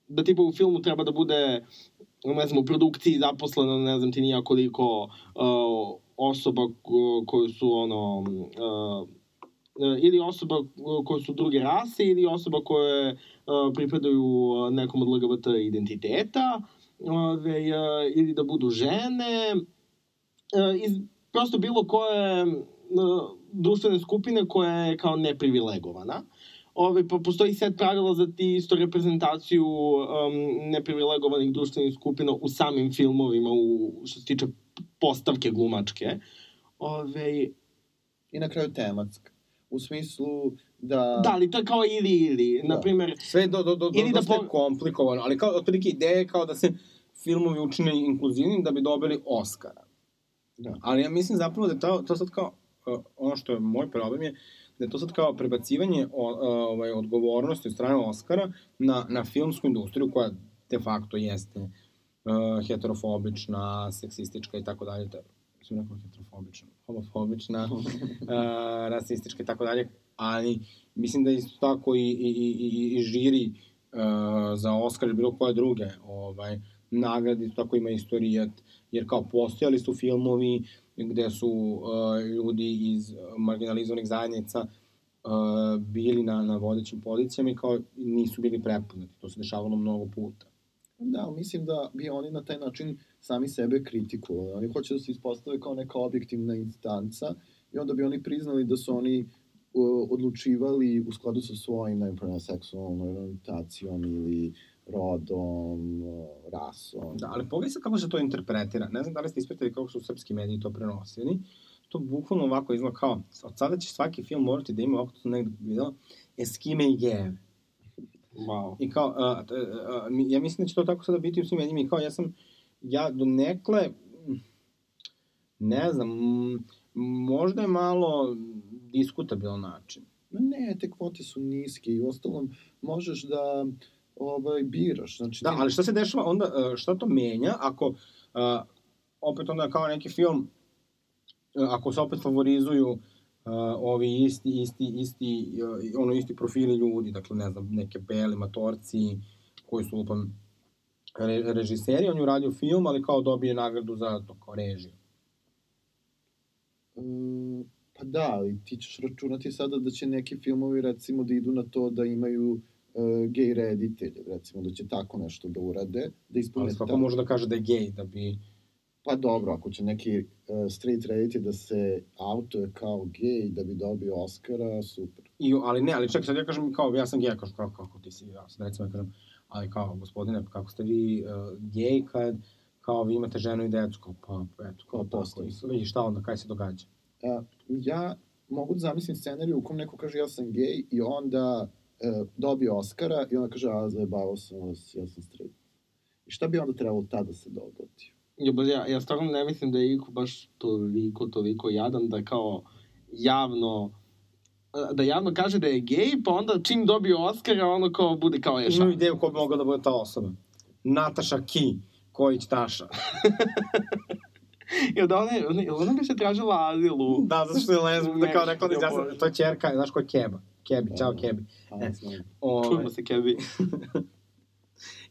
da tipa u filmu treba da bude ne znam, u produkciji zaposleno ne znam ti nija koliko uh, osoba ko- koje su ono uh, uh, ili osoba koje su druge rase ili osoba koje uh, pripadaju uh, nekom od LGBT identiteta ove, uh, ili da budu žene uh, iz prosto bilo koje uh, društvene skupine koja je kao neprivilegovana. Ove, pa postoji set pravila za ti isto reprezentaciju um, neprivilegovanih društvenih skupina u samim filmovima, u, što se tiče postavke glumačke. Ove, I na kraju tematska. U smislu da... da, ali to je kao ili ili. Da. Naprimer, Sve do, do, do, do Ili da dosta je po- komplikovano, ali kao otprilike ideja je kao da se filmovi učine inkluzivnim da bi dobili Oscara. Da. Ali ja mislim zapravo da je to, to sad kao, uh, ono što je moj problem je, da je to sad kao prebacivanje o, uh, ovaj, odgovornosti od strane Oscara na, na filmsku industriju koja de facto jeste uh, heterofobična, seksistička i tako dalje. Sam rekao heterofobična, homofobična, uh, [LAUGHS] rasistička i tako dalje, ali mislim da isto tako i, i, i, i, žiri uh, za Oscar ili bilo koje druge ovaj, nagrade, tako ima istorijat, jer kao postojali su filmovi gde su uh, ljudi iz marginalizovanih zajednica uh, bili na, na vodećim pozicijama i kao nisu bili prepoznati. To se dešavalo mnogo puta. Da, mislim da bi oni na taj način sami sebe kritikovali. Oni hoće da se ispostave kao neka objektivna instanca i onda bi oni priznali da su oni odlučivali u skladu sa svojim, ne znam, seksualnom orientacijom ili rodom, uh, rasom. Da, ali pogledaj sad kako se to interpretira. Ne znam da li ste ispratili kako su srpski mediji to prenosili. To bukvalno ovako izgleda kao, od sada će svaki film morati da ima, ovako to negde videla, eskime i wow. I kao, a, t- a, mi- ja mislim da će to tako sada biti u svim medijima i kao ja sam, ja do nekle, ne znam, možda je malo diskutabilan način. Ne, te kvote su niske i ostalom možeš da ovaj, biraš. Znači, Da, ali šta se dešava onda, e, šta to menja ako, a, opet onda kao neki film, e, ako se opet favorizuju a, ovi isti, isti, isti, e, ono isti profili ljudi, dakle, ne znam, neke beli matorci, koji su lupam re, režiseri, on je uradio film, ali kao dobije nagradu za to kao režiju. Mm, pa da, ali ti ćeš računati sada da će neki filmovi recimo da idu na to da imaju uh, gej reditelje, recimo da će tako nešto da urade, da ispune Ali svako ta- može da kaže da je gej, da bi... Pa dobro, ako će neki uh, straight reditelj da se autuje kao gej da bi dobio Oscara, super. I, ali ne, ali čekaj, sad ja kažem kao, ja sam gej, kažem kao, kako ti si, ja sad recimo ja kažem, ali kao, gospodine, kako ste vi uh, gej kad, kao, vi imate ženu i decu, kao, pa, eto, kao, Kao tako, i šta onda, kaj se događa. Uh, ja mogu da zamislim scenariju u kom neko kaže ja sam gej i onda uh, dobije Oscara i onda kaže a zajebavao sam vas, ja sam straight. I šta bi onda trebalo tada da se dogodi? Ja, ja, ja stvarno ne mislim da je Iko baš toliko, toliko jadan da kao javno da javno kaže da je gej, pa onda čim dobije Oscara, ono kao bude kao je Imam ideju ko bi mogla da bude ta osoba. Nataša Ki, Kojić Taša. [LAUGHS] Jel da ona, ona, ona bi se tražila azilu? Da, zato što je lezbijka, da kao rekla da Ja, izjasna, Bože. to je čerka, znaš ko je Keba. Kebi, čao Kebi. A, E. znam. Ove, Čujemo se, Kevi.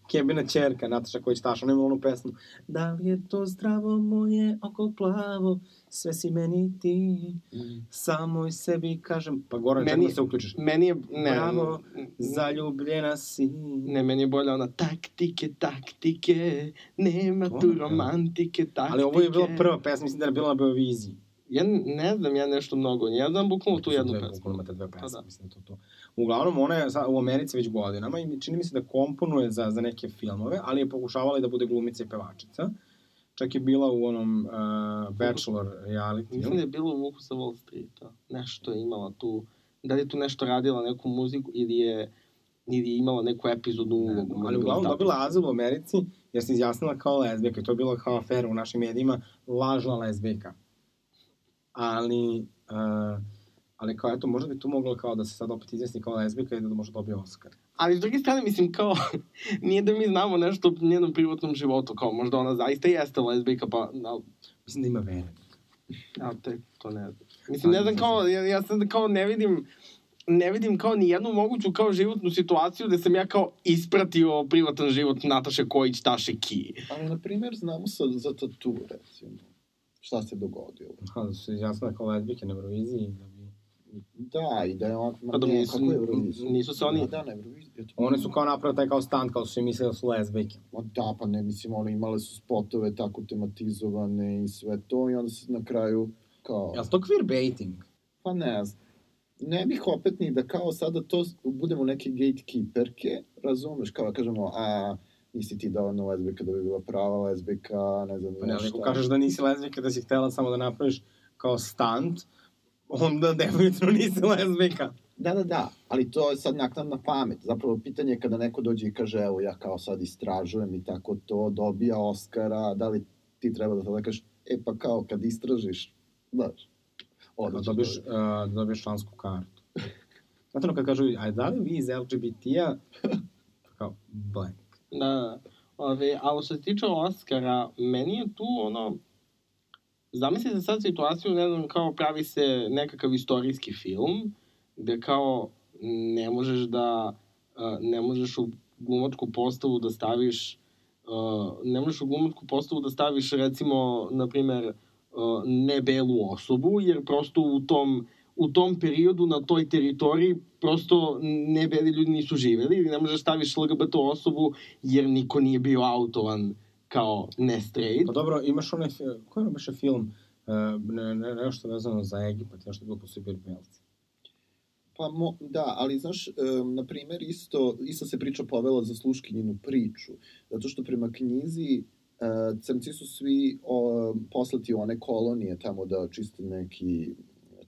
Kebina čerka, Nataša Kojić Taša, ona ima onu pesmu. Da li je to zdravo moje oko plavo, sve si meni ti, samoj sebi kažem, pa Goran, Meni- da se uključiš. Meni je, ne, Bravo, zaljubljena si. ne, meni je bolja ona taktike, taktike, nema To tu je, romantike, taktike. Ali ovo je bila prva pesma, mislim da je bila na Beoviziji. Ja ne znam ja nešto mnogo, ja znam bukvalno tu jednu pesmu. bukvalno imate dve Pa pesme, da. mislim da to to. Uglavnom, ona je u Americi već godinama i čini mi se da komponuje za, za neke filmove, ali je pokušavala i da bude glumica i pevačica. Čak je bila u onom uh, Bachelor reality. Mislim da je bilo u Vuku sa Wall Streeta. Nešto je imala tu, da li je tu nešto radila, neku muziku, ili je, ili je imala neku epizodnu Ne, ulogu. ali uglavnom dobila azil u Americi jer se izjasnila kao lezbijka i to je bila kao afera u našim medijima, lažna lezbijka. Ali, uh, ali kao eto, možda bi tu mogla kao da se sad opet izjasni kao lezbijka i da može dobije Oscar. Ali s druge strane, mislim, kao, [LAUGHS] nije da mi znamo nešto o njenom privatnom životu, kao možda ona zaista jeste lezbijka, pa, ali, Mislim da ima vere. ja, te, to ne znam. Mislim, ne znam, kao, ja, ja sad kao ne vidim, ne vidim kao ni jednu moguću kao životnu situaciju da sam ja kao ispratio privatan život Nataše Kojić, Taše Ki. Ali, na primjer, znamo sa, za tatu, recimo. Šta se dogodilo? Ha, da su se izjasnile kao lezbijke na Euroviziji. Da. Da, i da je on... Pa da ne, nisu- nisu se oni- Da, eto. One su kao napravile taj kao stand, kao su svi mislili da su lezbijke. Ma da, pa ne, mislim, one imale su spotove tako tematizovane i sve to, i onda se na kraju, kao... Jel to queerbaiting? Pa ne znam. Ne bih opet ni da kao sada to budemo neke gatekeeperke, razumeš, kao da kažemo, a nisi ti dovoljno lezbika da bi bila prava lezbika, ne znam, Pa ne, ali nešto. ako kažeš da nisi lezbijka, da si htela samo da napraviš kao stand, onda definitivno nisi lezbijka. Da, da, da, ali to je sad naknadna pamet. Zapravo pitanje je kada neko dođe i kaže, evo ja kao sad istražujem i tako to, dobija Oscara, da li ti treba da tada kažeš, e pa kao kad istražiš, znaš, Da odlično. dobiješ, uh, da dobiješ člansku kartu. Znate ono kad kažu, a da li vi iz LGBT-a? [LAUGHS] Kao, blank. Da, ove, a što se tiče Oscara, meni je tu ono, zamislite sad situaciju, ne znam, kao pravi se nekakav istorijski film, gde kao ne možeš da, a, ne možeš u glumačku postavu da staviš, a, ne možeš u glumačku postavu da staviš recimo, na primer, a, ne belu osobu, jer prosto u tom u tom periodu na toj teritoriji prosto ne beli ljudi nisu živeli ili ne možeš staviš LGBT osobu jer niko nije bio autovan kao ne straight. Pa dobro, imaš onaj, koji je baš film, uh, ne, ne, nešto vezano za Egipat, nešto je bilo posle bili belci. Pa mo, da, ali znaš, um, na primer, isto, isto se priča povela za sluškinjinu priču, zato što prema knjizi uh, crnci su svi o, poslati u one kolonije tamo da čiste neki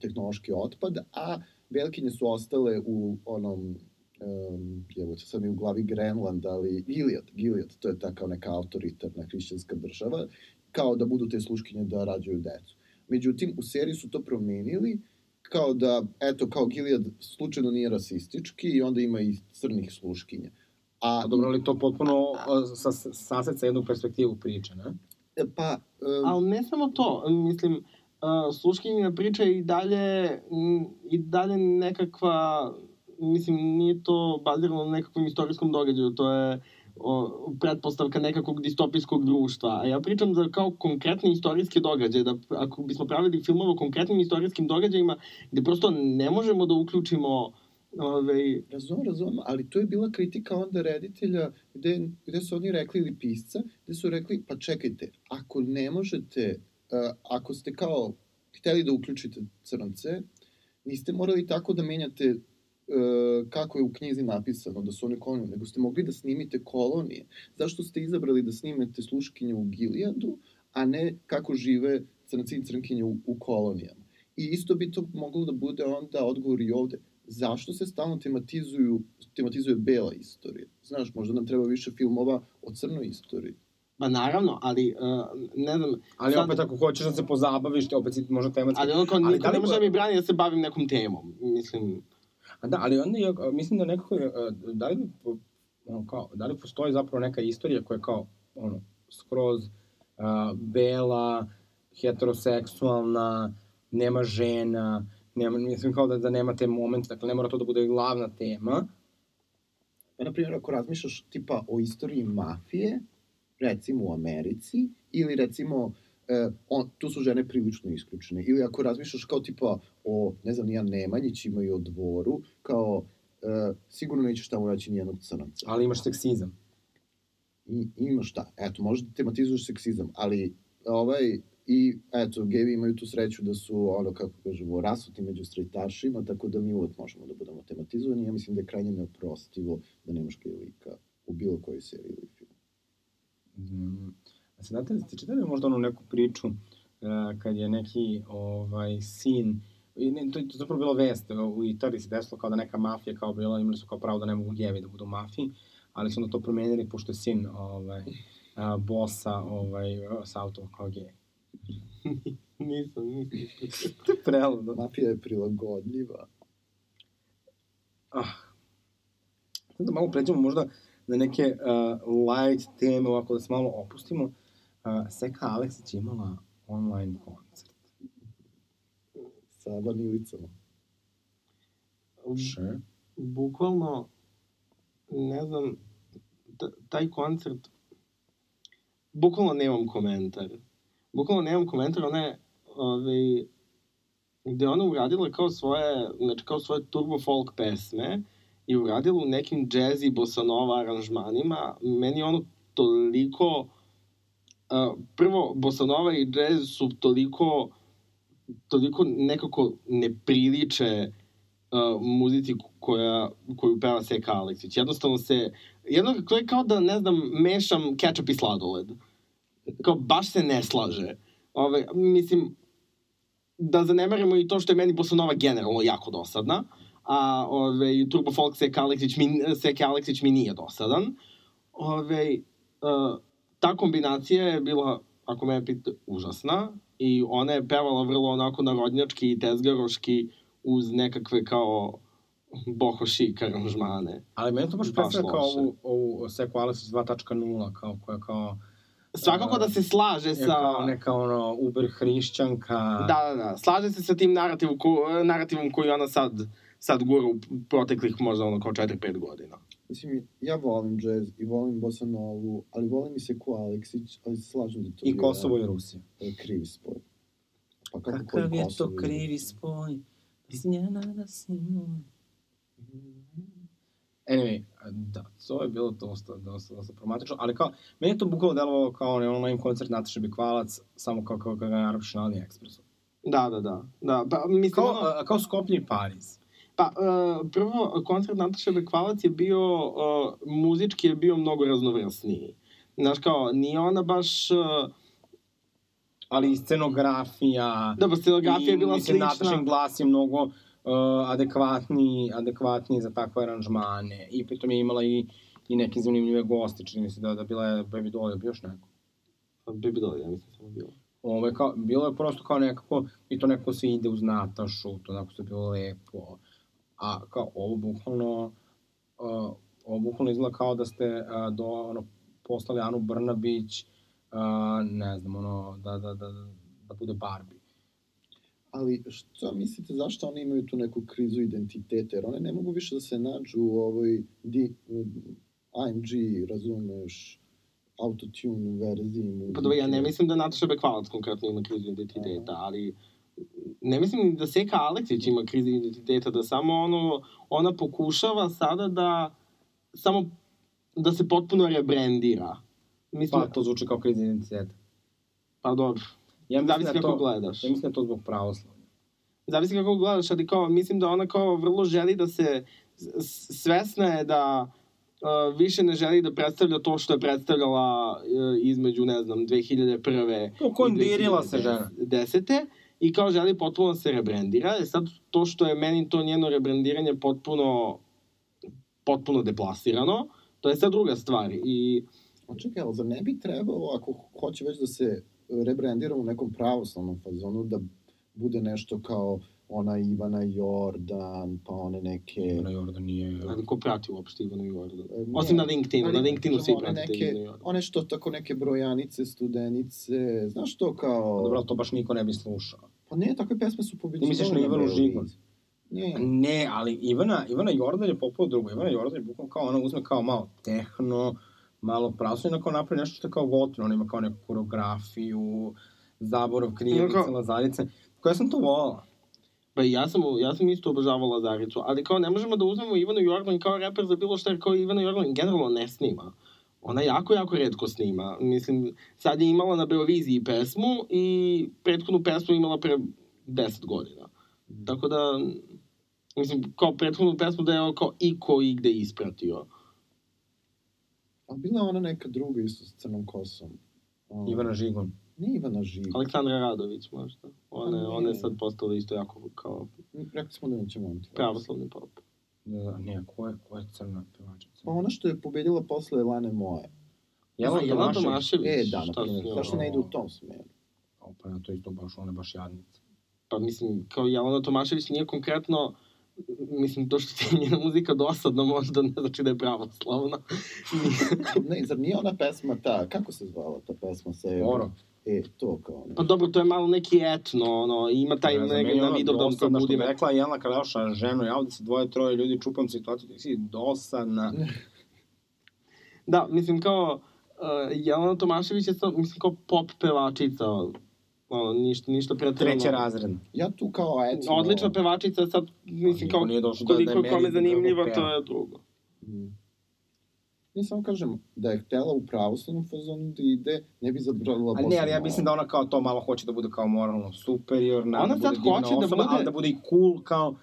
tehnološki otpad, a belkinje su ostale u onom um, evo, sad mi u glavi Grenland, ali Gilead, Gilead, to je ta kao neka autoritarna hrišćanska država, kao da budu te sluškinje da rađaju decu. Međutim, u seriji su to promenili, kao da, eto, kao Gilead slučajno nije rasistički i onda ima i crnih sluškinja. A, A dobro, ali to potpuno sa, saseca jednu perspektivu priče, ne? e, pa, um, Ali ne samo to, mislim, uh, sluškinjina priča i dalje, i dalje nekakva, mislim, nije to bazirano na nekakvom istorijskom događaju, to je o, pretpostavka nekakvog distopijskog društva. A ja pričam za kao konkretne istorijske događaje, da ako bismo pravili filmove o konkretnim istorijskim događajima, gde prosto ne možemo da uključimo ovaj, Razumem, razumem, ali to je bila kritika onda reditelja gde, gde su oni rekli, ili pisca, gde su rekli, pa čekajte, ako ne možete, uh, ako ste kao hteli da uključite crnce, niste morali tako da menjate kako je u knjizi napisano, da su oni kolonije, nego ste mogli da snimite kolonije. Zašto ste izabrali da snimete sluškinje u Gilijadu, a ne kako žive crnci i crnkinje u, u kolonijama? I isto bi to moglo da bude onda odgovor i ovde zašto se stalno tematizuju, tematizuje bela istorija? Znaš, možda nam treba više filmova o crnoj istoriji. Pa naravno, ali uh, ne znam... Ali sad- opet ako hoćeš da se pozabaviš, te opet si možda tematski. Ali ono kao, Ali niko da li ne može da mi brani da se bavim nekom temom. Mislim, A da, ali onda je, mislim da nekako, je, a, da li, ono, kao, da li postoji zapravo neka istorija koja je kao, ono, skroz a, bela, heteroseksualna, nema žena, nema, mislim kao da, da nema te momente, dakle ne mora to da bude glavna tema, Pa, na primjer, ako razmišljaš tipa o istoriji mafije, recimo u Americi, ili recimo, e, on, tu su žene prilično isključene, ili ako razmišljaš kao tipa o, ne znam, nija Nemanjićima i o dvoru, kao, e, sigurno nećeš tamo naći nijednog crnca. ali imaš seksizam. I, ima šta, eto, možda tematizuješ seksizam, ali ovaj, i eto, gevi imaju tu sreću da su, ono, kako kažemo, rasuti među strejtašima, tako da mi uvek možemo da budemo tematizovani. Ja mislim da je krajnje neoprostivo da nemaš gej lika u bilo kojoj seriji ili filmu. Mm. A se znate, ste čitali možda onu neku priču uh, kad je neki ovaj, sin I ne, to, je- zapravo bila vest, u Italiji se desilo kao da neka mafija kao bila, imali su kao pravo da ne mogu gevi da budu u mafiji, ali su onda to promenili pošto je sin ovaj, a, bosa ovaj, sa autom kao gej. [LAUGHS] nisam, nisam. [LAUGHS] To je preludno. Mafija je prilagodljiva. Ah. Sad da malo pređemo možda na neke uh, light teme, ovako da se malo opustimo. Uh, Seka Aleksić imala online koncert. Sa vanilicama. Še? Bukvalno, ne znam, taj koncert, bukvalno nemam komentar. Bukvalno nemam komentar, ona je, ovaj, gde ona uradila kao svoje, znači kao svoje turbo folk pesme i uradila u nekim jazzy bosanova aranžmanima. Meni je ono toliko, prvo, bosanova i jazz su toliko, toliko nekako ne priliče uh, muzici koja, koju peva Seka Aleksić. Jednostavno se, jedno, to je kao da, ne znam, mešam ketchup i sladoled. Kao, baš se ne slaže. Ove, mislim, da zanemarimo i to što je meni Bosanova generalno jako dosadna, a ove, Turbo Folk Seka Aleksić mi, Seka Aleksić mi nije dosadan. Ove, uh, ta kombinacija je bila, ako me pita, užasna i ona je pevala vrlo onako narodnjački i tezgaroški uz nekakve kao boho šik aranžmane. Ali meni to baš predstavlja kao ovu, ovu Seku Aleksić 2.0, kao koja kao, Svakako da se slaže sa... kao neka ono uber hrišćanka. Da, da, da. Slaže se sa tim narativom, ko, narativom koji ona sad, sad gura u proteklih možda ono kao 4-5 godina. Mislim, ja volim džez i volim bossa novu, ali volim i Seku Aleksić, ali se slažem da to I je Kosovo i Rusija. e, krivi spoj. Pa kako Kakav je Kosovo to i- krivi spoj, iz njena da si moj. Anyway, da, to je bilo dosta, dosta, dosta problematično, ali kao, meni je to bukvalo delovalo kao onaj online koncert Nataše Bikvalac, samo kao, kao, kao ga naručiš na AliExpressu. Da, da, da. da pa, mislim, Kao, ono, a, kao Skoplje i Pariz. Pa, uh, prvo, koncert Nataše Bekvalac je bio, uh, muzički je bio mnogo raznovrsniji. Znaš, kao, nije ona baš... Uh, Ali i scenografija, da, pa scenografija je i, bila mislim, slična. Natašin glas je mnogo uh, adekvatniji, adekvatniji za takve aranžmane. I pritom je imala i, i neke zanimljive goste, čini se da, da bila je Baby Doll, je bio još neko. Baby Doll, ja mislim samo bilo. Ovo je kao, bilo je prosto kao nekako, i to nekako se ide uz Natašu, to nekako se bilo lepo. A kao, ovo bukvalno, uh, ovo bukvalno izgleda kao da ste uh, do, ono, poslali Anu Brnabić, uh, ne znam, ono, da, da, da, da bude Barbie. Ali što mislite, zašto one imaju tu neku krizu identiteta? Jer one ne mogu više da se nađu u ovoj di, AMG, razumeš, autotune verziji. Pa dobro, ja ne mislim da Nataša Bekvalac konkretno ima krizu identiteta, ali ne mislim ni da Seka Aleksić ima krizu identiteta, da samo ono, ona pokušava sada da samo da se potpuno rebrandira. Mislim, Pa, to zvuči kao kriza identiteta. pa dobro. Ja mislim, Zavisi da kako to, gledaš. ja mislim da to zbog pravoslavlja. Zavisi kako gledaš, ali kao, mislim da ona kao vrlo želi da se, svesna je da uh, više ne želi da predstavlja to što je predstavljala uh, između, ne znam, 2001. Ukondirila se žena. 10. i kao želi potpuno da se rebrandira. E sad, to što je meni to njeno rebrandiranje potpuno potpuno deplasirano, to je sad druga stvar. I A čekaj, ali zar ne bi trebalo, ako hoće već da se rebrandira u nekom pravoslavnom fazonu, da bude nešto kao ona Ivana Jordan, pa one neke... Ivana Jordan nije... ali ko prati uopšte Ivanu Jordan? E, Osim na LinkedInu, na LinkedInu svi one pratite neke, Ivanu Jordan. One što tako neke brojanice, studenice, znaš to kao... Dobro, ali to baš niko ne bi slušao. Pa ne, takve pesme su pobeđivale. Ti misliš na Ivanu. Žigon? Ne, Ne, ali Ivana, Ivana Jordan je popolo drugo. Ivana Jordan je bukvalno kao ona uzme kao malo tehno, malo pravstvo i onako napravi nešto što je kao gotivno. Ona ima kao neku koreografiju, zaborov, krijevice, lazarice. Koja sam to volala. Pa ja sam, ja sam isto obožavao Lazaricu, ali kao ne možemo da uzmemo Ivanu Jordan kao reper za bilo šta, jer kao Ivana Jordan generalno ne snima. Ona jako, jako redko snima. Mislim, sad je imala na Beoviziji pesmu i prethodnu pesmu imala pre 10 godina. Tako da, mislim, kao prethodnu pesmu da je kao i ko i gde ispratio. a bila ona neka druga isto s crnom kosom. Um, Ivana Žigon. Nije Ivana Žigon. Aleksandra Radović možda. Ona, Pa ne. ona je sad postala isto jako kao Rekli smo da nećemo on. pravoslavni pop. Ne, znam, ne, ko je, ko je crna pevačica? Pa ona što je pobedila posle Lane Moje. Jelena A, Jelena Tomašević. Tomašević. E, da, na primjer. Zašto ne ide u tom smeru? O, pa ja to isto baš, ona je baš jadnica. pa mislim, kao Jelena Tomašević nije konkretno, mislim, to što ti je njena muzika dosadna možda ne znači da je pravoslavna. [LAUGHS] ne, zar nije ona pesma ta, kako se zvala ta pesma sa Moro. E, to kao ne. pa dobro, to je malo neki etno, ono, ima taj Ne znam, neg meni je na ona Vidovdan dosadna, što bi probudim. rekla Jelena Kralša, ženo, ja ovde se dvoje, troje ljudi čupam situaciju, ti si dosadna. [LAUGHS] Da, mislim, kao, uh, Jelena Tomašević je, sad, mislim, kao pop pevačica, ono, ništa, ništa pretredno. Treće razredna. Ja tu kao, eto... Odlična pevačica, sad, mislim, niko kao, nije došao da- da je koliko kome da drugo to je drugo. Ne samo kažem, da je htela u pravoslavnom fazonu da ide, ne bi zabrala Ali ne, ali ja mislim da ona kao to malo hoće da bude kao moralno superiorna, Ona da sad bude divna hoće da osoba, bude- ali da bude i cool kao...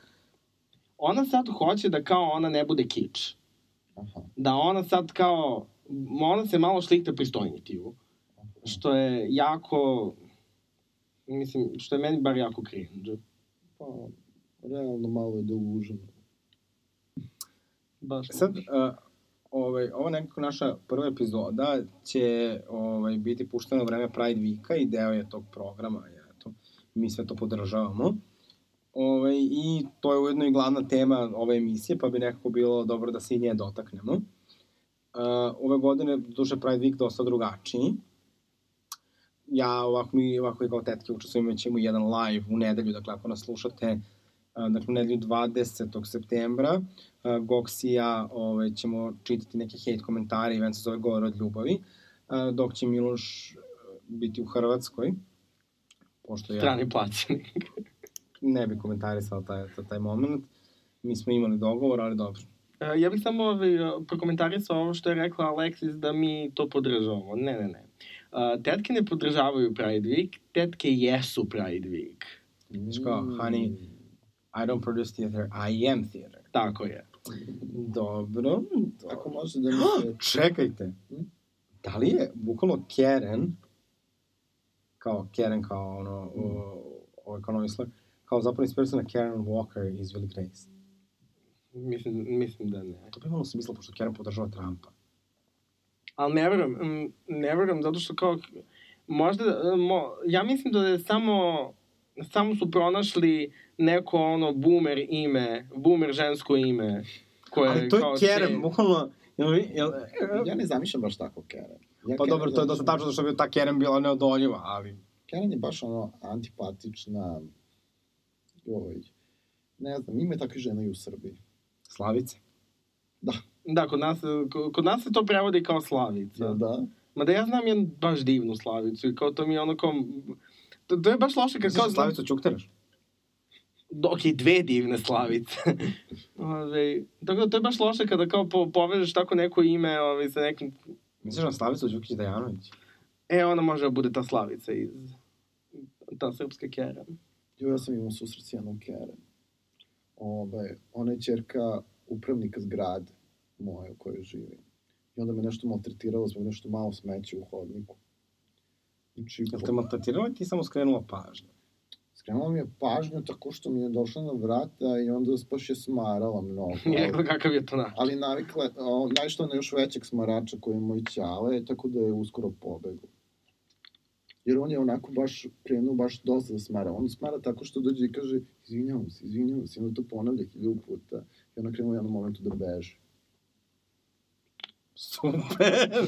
Ona sad hoće da kao ona ne bude kič. Aha. da ona sad kao, ona se malo šlikta pristojnitiju. Što je jako, mislim, što je meni bar jako cringe. Pa, realno malo je deluženo. Baš. Sad, uh, ovaj, ova nekako naša prva epizoda će ovaj, biti puštena u vreme Pride Weeka i deo je tog programa. I eto, mi sve to podržavamo. Ovaj, I to je ujedno i glavna tema ove emisije, pa bi nekako bilo dobro da se i nje dotaknemo. Uh, ove godine, duže Pride Week dosta drugačiji. Ja ovako mi, ovako i kao tetke učestvujem, imat ćemo jedan live u nedelju, dakle ako nas slušate, uh, dakle nedelju 20. septembra, Gox i ja ovaj, ćemo čitati neke hate komentare, event se zove Govor od ljubavi, dok će Miloš uh, biti u Hrvatskoj, pošto ja Strani plaćeni. [LAUGHS] ne bi komentarisao taj, taj, moment. Mi smo imali dogovor, ali dobro. E, ja bih samo ovaj, prokomentarisao ovo što je rekla Alexis da mi to podržavamo. Ne, ne, ne. Uh, tetke ne podržavaju Pride Week, tetke jesu Pride Week. Znaš kao, honey, I don't produce theater, I am theater. Tako je. Dobro. Ako može da mi [GASPS] se... Čekajte. Da li je bukvalno Karen, kao Karen kao ono, kao novi sloj, kao zapravo inspirisana na Karen Walker iz Will Grace. Mislim, mislim da ne. To bi malo smisla, pošto Karen podržava Trumpa. Ali ne verujem, mm, ne verujem, zato što kao, možda, mo, ja mislim da je samo, samo su pronašli neko ono boomer ime, boomer žensko ime, koje Ali to je kao Karen, će- bukvalno, jel, vi- jel, Ja ne zamišljam baš tako Karen. Ja pa Karen dobro, to je dosta tačno, zato što bi ta Karen bila neodoljiva, ali Karen je baš ono antipatična, joj, ne znam, ima takve žene i u Srbiji. Slavice. Da, kod nas, ko- kod nas se to prevodi kao Slavica. Da, da. Mada ja znam jednu baš divnu Slavicu i kao to mi je ono kao... To, to je baš loše kad kao... Slavicu Ćukteraš? Ok, dve divne Slavice. [LAUGHS] Ove, tako da to je baš loše kada kao po, povežeš tako neko ime ove, sa nekim... Misliš na Slavicu Đukić Dejanović? E, ona može da bude ta Slavica iz... Ta srpska kera. Jo, ja sam imao susret s jednom Karen. Ove, ona je čerka upravnika zgrade moje u kojoj živim. I onda me nešto maltretiralo zbog nešto malo smeće u hodniku. Znači, Jel te maltretirala ti samo skrenula pažnju? skrenula mi je pažnju tako što mi je došla na vrata i onda baš je smarala mnogo. [LAUGHS] I rekla kakav je to način. ali navikla, o, naišla na još većeg smarača koji je moj ćale, tako da je uskoro pobegao. Jer on je onako baš krenuo baš dosta da smara. On smara tako što dođe i kaže, izvinjavam se, izvinjavam se, onda to ponavlja hiljadu puta. I ona krenuo u jednom momentu da beže. Super!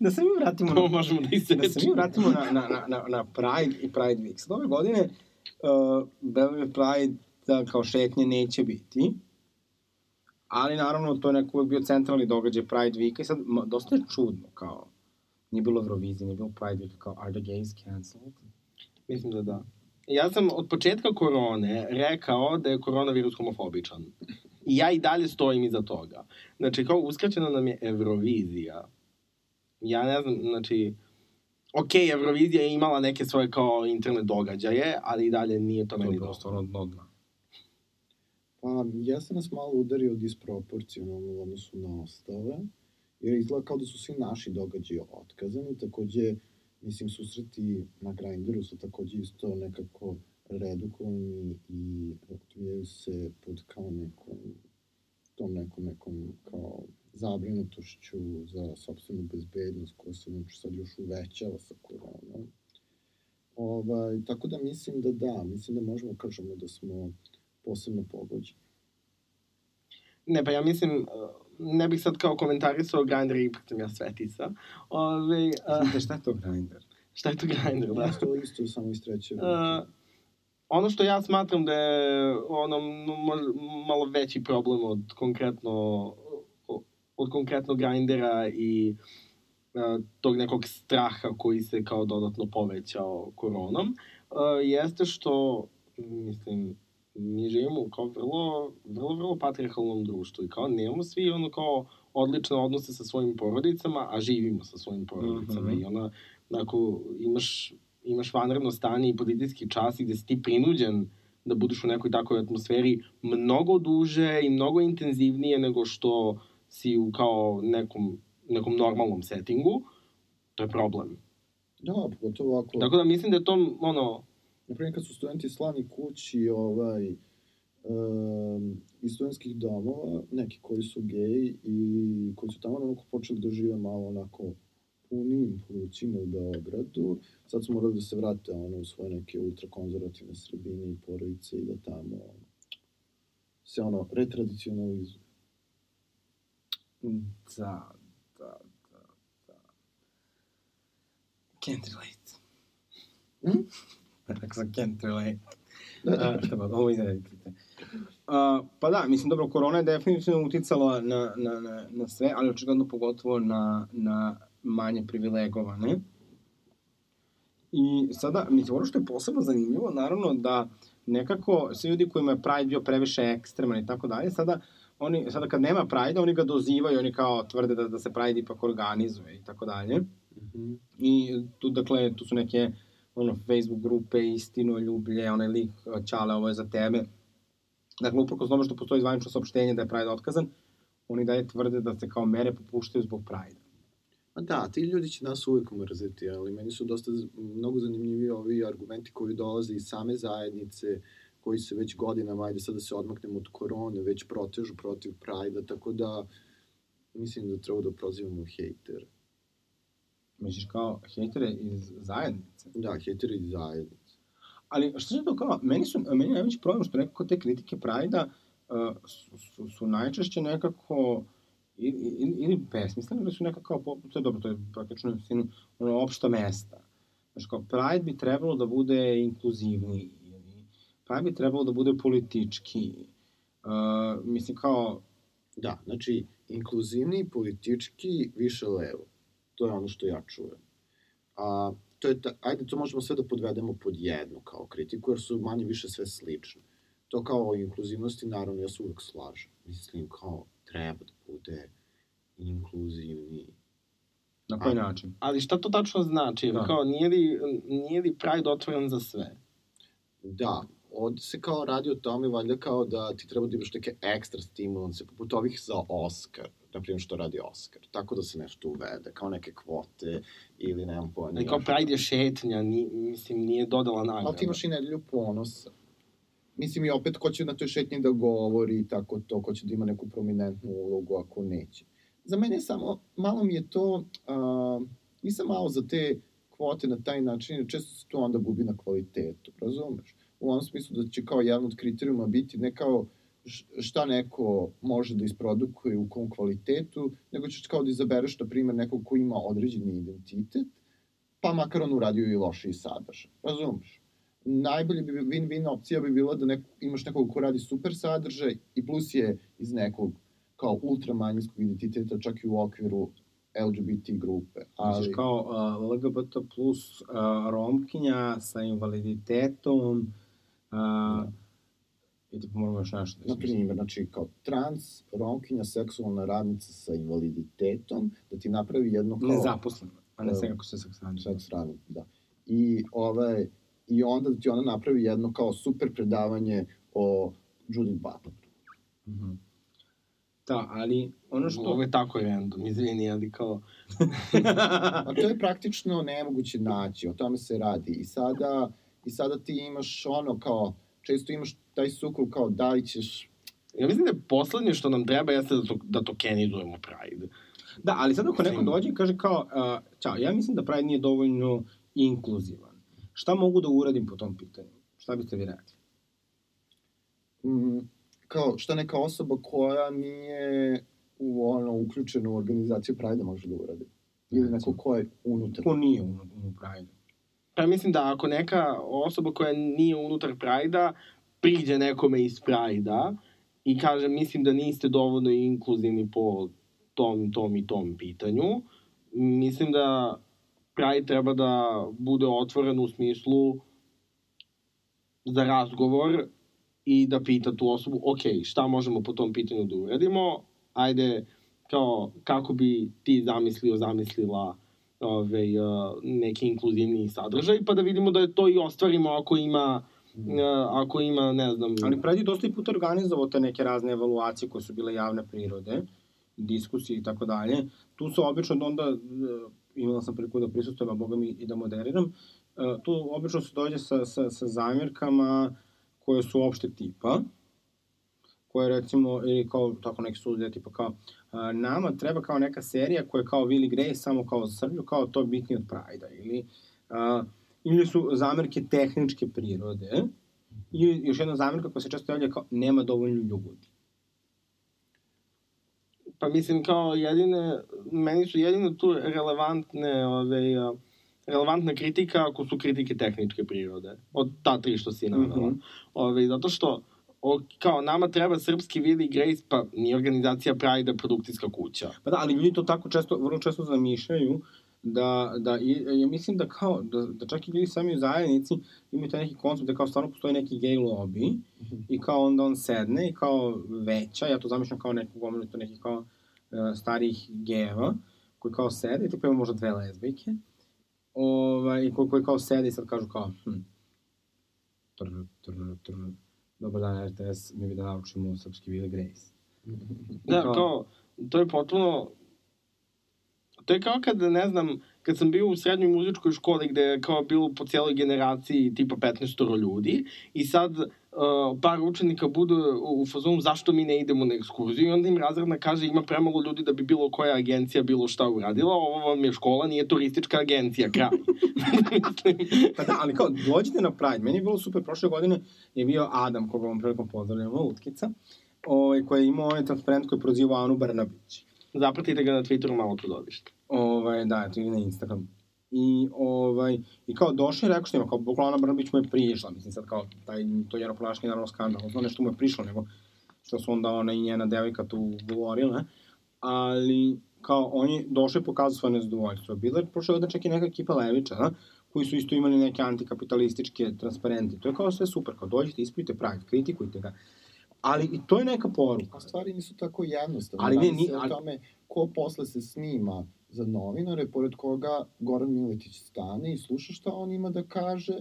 da se mi vratimo To na, možemo da da se mi vratimo na, na, na, na, Pride i Pride Week. Sad ove godine uh, Beverly Pride da, kao šetnje neće biti, ali naravno to je neko bio centralni događaj Pride Weeka i sad ma, dosta je čudno kao nije bilo Eurovizije, nije bilo Pride Weeka, kao are the gays cancelled? Mislim da da. Ja sam od početka korone rekao da je koronavirus homofobičan. I ja i dalje stojim iza toga. Znači, kao uskraćena nam je Eurovizija. Ja ne znam, znači... Ok, Eurovizija je imala neke svoje kao internet događaje, ali i dalje nije to To je meni bilo dosta. stvarno dno dna. Pa, ja sam nas malo udario disproporcionalno u odnosu na ostale, jer izgleda kao da su svi naši događaji otkazani, takođe, mislim, susreti na Grindru su takođe isto nekako redukovani i odvijaju se pod kao nekom, tom nekom, nekom kao zabrinutošću za sobstvenu bezbednost koja se znači, sad još uvećava sa koronom. Ovaj, tako da mislim da da, mislim da možemo da kažemo da smo posebno pogođeni. Ne, pa ja mislim, ne bih sad kao komentarisao Grindr, ipak sam ja svetica. Ove, uh, Znate šta je to Grindr? šta je to Grindr, da? Ja to isto samo iz treće. Uh, ono što ja smatram da je ono malo veći problem od konkretno od konkretno grindera i uh, tog nekog straha koji se kao dodatno povećao koronom, uh, jeste što, mislim, mi živimo kao vrlo, vrlo, vrlo patriarchalnom društvu i kao nemamo svi ono kao odlične odnose sa svojim porodicama, a živimo sa svojim porodicama Mhm. i ona, onako, imaš imaš vanredno stanje i policijski čas i gde si ti prinuđen da budeš u nekoj takoj atmosferi mnogo duže i mnogo intenzivnije nego što si u kao nekom, nekom normalnom settingu, to je problem. Da, pogotovo ako... Tako da mislim da je to, ono, Na primjer, kad su studenti slani kući ovaj, um, iz studentskih domova, neki koji su geji i koji su tamo onako počeli da žive malo onako punim plućima u Beogradu, sad su morali da se vrate ono, u svoje neke ultrakonzervativne sredine i porodice i da tamo se ono retradicionalizuju. Da, da, da, da. Can't relate. Hm? [LAUGHS] Rekao sam can't relate. Uh, šta ba, ovo izredite. Uh, pa da, mislim, dobro, korona je definitivno uticala na, na, na, na sve, ali očigledno pogotovo na, na manje privilegovane. I sada, mislim, ono što je posebno zanimljivo, naravno da nekako svi ljudi kojima je Pride bio previše ekstreman i tako dalje, sada oni, sada kad nema Pride, oni ga dozivaju, oni kao tvrde da, da se Pride ipak organizuje i tako dalje. I tu, dakle, tu su neke ono, Facebook grupe, istino, ljublje, onaj lik, Ćale, ovo je za tebe. Dakle, uprko tome što postoji zvanično saopštenje da je Pride otkazan, oni dalje tvrde da se kao mere popuštaju zbog Pride. Ma da, ti ljudi će nas uvijek mrzeti, ali meni su dosta mnogo zanimljivi ovi argumenti koji dolaze iz same zajednice, koji se već godinama, ajde sad da se odmaknemo od korone, već protežu protiv Prajda, tako da mislim da treba da prozivamo hejtere. Misliš kao hejtere iz zajednice? Da, hejtere iz zajednice. Ali što je to kao, meni, su, meni je najveći problem što nekako te kritike Prajda uh, su, su, su najčešće nekako ili, ili, besmislene, ili su nekako kao, to je dobro, to je praktično ono, opšta mesta. Znači, kao, Pride bi trebalo da bude inkluzivniji, ili Pride bi trebalo da bude politički. Uh, mislim, kao, Da, znači, inkluzivniji, politički, više levo. To je ono što ja čujem. A, to je ta, ajde, to možemo sve da podvedemo pod jednu kao kritiku, jer su manje više sve slične. To kao o inkluzivnosti, naravno, ja se uvek slažem. Mislim, kao, treba da bude inkluzivniji. na koji A. način? ali šta to tačno znači? Da. Kao, nije li, nije li Pride otvoren za sve? Da, ovde se kao radi o tome, valjda kao da ti treba da imaš neke ekstra stimulanse, poput ovih za Oscar, na primjer što radi Oscar, tako da se nešto uvede, kao neke kvote ili nemam pojma. Ali kao Pride je šetnja, ni, mislim, nije dodala nagrada. Ali ti imaš i nedelju ponosa. Mislim i opet ko će na toj šetnji da govori i tako to, ko će da ima neku prominentnu ulogu ako neće. Za mene samo, malo mi je to, uh, nisam malo za te kvote na taj način, jer često se to onda gubi na kvalitetu, razumeš? U onom smislu da će kao jedan od kriterijuma biti ne kao šta neko može da isprodukuje u kom kvalitetu, nego ćeš kao da izabereš, na primjer, nekog ko ima određeni identitet, pa makar on uradio i lošiji sadržaj. Razumeš? Najbolje bi win-win opcija bi bila da neko, imaš nekog ko radi super sadržaj i plus je iz nekog kao ultramanjinskog identiteta, čak i u okviru LGBT grupe. Ali, Misliš kao uh, LGBT plus uh, romkinja sa invaliditetom uh, i ti moramo još nešto da na primjer, znači kao trans, romkinja, seksualna radnica sa invaliditetom, da ti napravi jedno kao... Nezaposlena, a ne Da. sve kako se seksualni. seks radnik, da. I, ovaj, I onda da ti ona napravi jedno kao super predavanje o Judith Butler. Mhm. Da, ali ono što... Ovo je tako random, izvini, ali kao... A to je praktično nemoguće naći, o tome se radi. I sada, i sada ti imaš ono kao, često imaš taj sukob kao da li ćeš Ja mislim da je poslednje što nam treba jeste da, to, da tokenizujemo Pride. Da, ali sad ako neko dođe i kaže kao, uh, ćao, ja mislim da Pride nije dovoljno inkluzivan. Šta mogu da uradim po tom pitanju? Šta biste vi rekli? mm, kao šta neka osoba koja nije u ono uključena u organizaciju Pride može da uradi. Ili neko ko je unutar. Ko nije u, u Pride? Pa mislim da ako neka osoba koja nije unutar Prajda priđe nekome iz Prajda i kaže mislim da niste dovoljno inkluzivni po tom, tom i tom pitanju, mislim da Pride treba da bude otvoren u smislu za razgovor i da pita tu osobu, ok, šta možemo po tom pitanju da uradimo, ajde, kao, kako bi ti zamislio, zamislila ove, uh, neki inkluzivniji sadržaj, pa da vidimo da je to i ostvarimo ako ima, uh, ako ima, ne znam... Ali Pride je dosta i puta organizovao te neke razne evaluacije koje su bile javne prirode, diskusije i tako dalje. Tu su obično onda, uh, imala sam priliku da prisustujem, a boga mi i da moderiram, uh, tu obično se dođe sa, sa, sa zamjerkama koje su opšte tipa, koje recimo, ili kao tako neki sudije, tipa kao, uh, nama treba kao neka serija koja je kao Willy Grey, samo kao Srblju, kao to bitnije od Prajda, ili, uh, ili su zamerke tehničke prirode, I još jedna zamerka koja se često javlja kao nema dovoljno ljudi. Pa mislim kao jedine, meni su jedine tu relevantne, ove, relevantna kritika ako su kritike tehničke prirode. Od ta tri što si navela. Mm. -hmm. ove, zato što o, kao nama treba srpski Willy Grace, pa nije organizacija Pride produkcijska kuća. Pa da, ali ljudi to tako često, vrlo često zamišljaju da, da i- ja mislim da kao, da, da čak i ljudi sami u zajednici imaju taj neki koncept da kao stvarno postoji neki gay lobby i kao onda on sedne i kao veća, ja to zamišljam kao neku gomilu to nekih kao starih gejeva koji kao sede, tipa ima možda dve lezbijke ovaj, i koji, koji kao sede i sad kažu kao hm, tr, tr, tr, dobar dan RTS, mi bi da naučimo srpski Will Grace. Da, Kao- kao, to je potpuno... To je kao kad, ne znam, kad sam bio u srednjoj muzičkoj školi gde je kao bilo po cijeloj generaciji tipa 15 ljudi i sad uh, par učenika bude u, fazonu zašto mi ne idemo na ekskurziju i onda im razredna kaže ima premalo ljudi da bi bilo koja agencija bilo šta uradila, ovo vam je škola, nije turistička agencija, kraj. [LAUGHS] Pa da, ali kao, dođite na Pride. Meni je bilo super, prošle godine je bio Adam, koga vam prilikom pozdravljamo, Utkica, ovaj, koji je imao onaj transparent koji je prozivao Anu Brnabić. Zapratite ga na Twitteru malo trudodište. Ovaj, da, to je na Instagram. I, ovaj, I kao došli i rekao što ima, kao bukvalno Ana Brnabić mu je prišla, mislim sad kao, taj, to ponašanje naravno skandalozno, nešto mu je prišlo, nego što su onda ona i njena devojka tu govorile, ali kao on je došao i pokazao svoje nezadovoljstvo. Bila je prošle godine čak i neka ekipa Levičara, koji su isto imali neke antikapitalističke transparente. To je kao sve super, kao dođite, ispijte Pride, kritikujte ga. Ali i to je neka poruka. A stvari nisu tako jednostavne. Ali ne, ni- o ali- tome ko posle se snima za novinare, pored koga Goran Miletić stane i sluša šta on ima da kaže,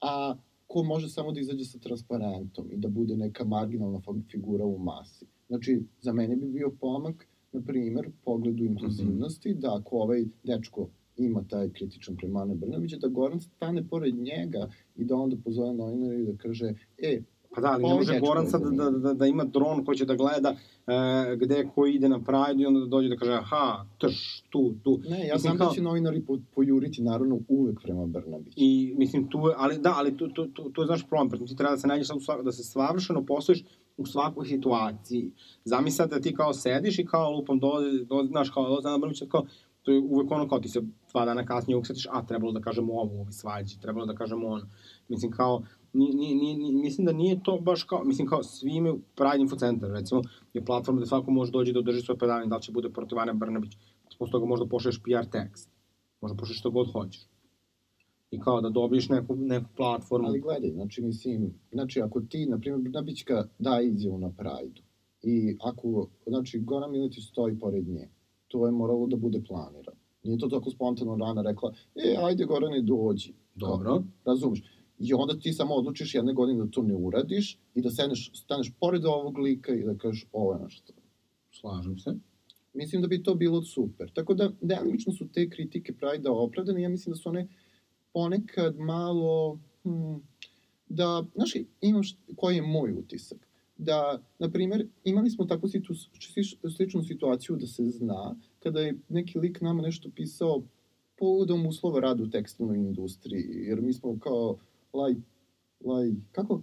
a ko može samo da izađe sa transparentom i da bude neka marginalna figura u masi. Znači, za mene bi bio pomak, na primer, pogledu inkluzivnosti, da ako ovaj dečko ima taj kritičan prema Ane da Goran stane pored njega i da onda pozove novinara i da kaže, e, Pa da, ali ne može Goran sad da, da, da ima dron koji će da gleda e, gde ko ide na Pride i onda da dođe da kaže aha, trš, tu, tu. ne, ja Mislim, znam kao- da će novinari po, pojuriti, naravno, uvek prema Brnabiću. I mislim tu ali da, ali tu, tu, tu, tu je znaš problem, pretim ti treba da se nađeš svak, da se savršeno postojiš u svakoj situaciji. Zamisli sad da ti kao sediš i kao lupom dolazi, dolazi znaš, kao dolazi na Brnić, kao, to je uvek ono kao ti se dva dana kasnije uksetiš, a trebalo da kažemo ovo u ovoj svađi, trebalo da kažemo ono. Mislim kao, ni, ni, ni, mislim da nije to baš kao, mislim kao svi imaju Pride Info Center, recimo, je platforma gde svako može dođe da održi svoje predavanje, da li će bude protiv Ane Brnabić, posle toga možda pošalješ PR tekst, možda pošalješ što god hoćeš. I kao da dobiješ neku, neku platformu. Ali gledaj, znači, mislim, znači, ako ti, na primjer, Brnabićka da izjavu na Prajdu i ako, znači, Goran Miletić stoji pored nje, to je moralo da bude planirano. Nije to tako spontano rana rekla, e, ajde Gorane, dođi. Dobro. Razumeš? I onda ti samo odlučiš jedne godine da to ne uradiš i da staneš, staneš pored ovog lika i da kažeš ovo je nešto. Slažem se. Mislim da bi to bilo super. Tako da, delimično su te kritike Prajda opravdane. Ja mislim da su one ponekad malo... Hmm, da, znaš, imam št, koji je moj utisak? Da, na primer, imali smo takvu situ, slič- sličnu situaciju da se zna, kada je neki lik nama nešto pisao povodom uslova rada u tekstilnoj industriji, jer mi smo kao laj, laj, kako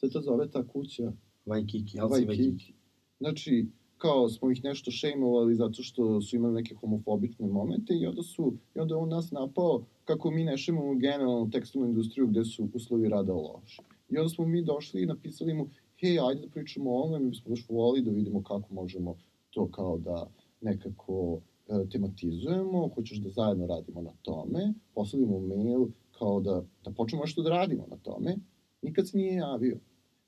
se to zove ta kuća? Vajkiki, ali Vajkiki. Vajkiki. Znači, kao smo ih nešto šejmovali zato što su imali neke homofobične momente i onda su, i onda on nas napao kako mi ne šejmujemo generalno tekstilnu industriju gde su uslovi rada loši. I onda smo mi došli i napisali mu, hej, ajde da pričamo o ovome, mi bismo baš volili da vidimo kako možemo to kao da nekako e, tematizujemo, hoćeš da zajedno radimo na tome, poslali mu mail kao da, da počnemo nešto da radimo na tome, nikad se nije javio.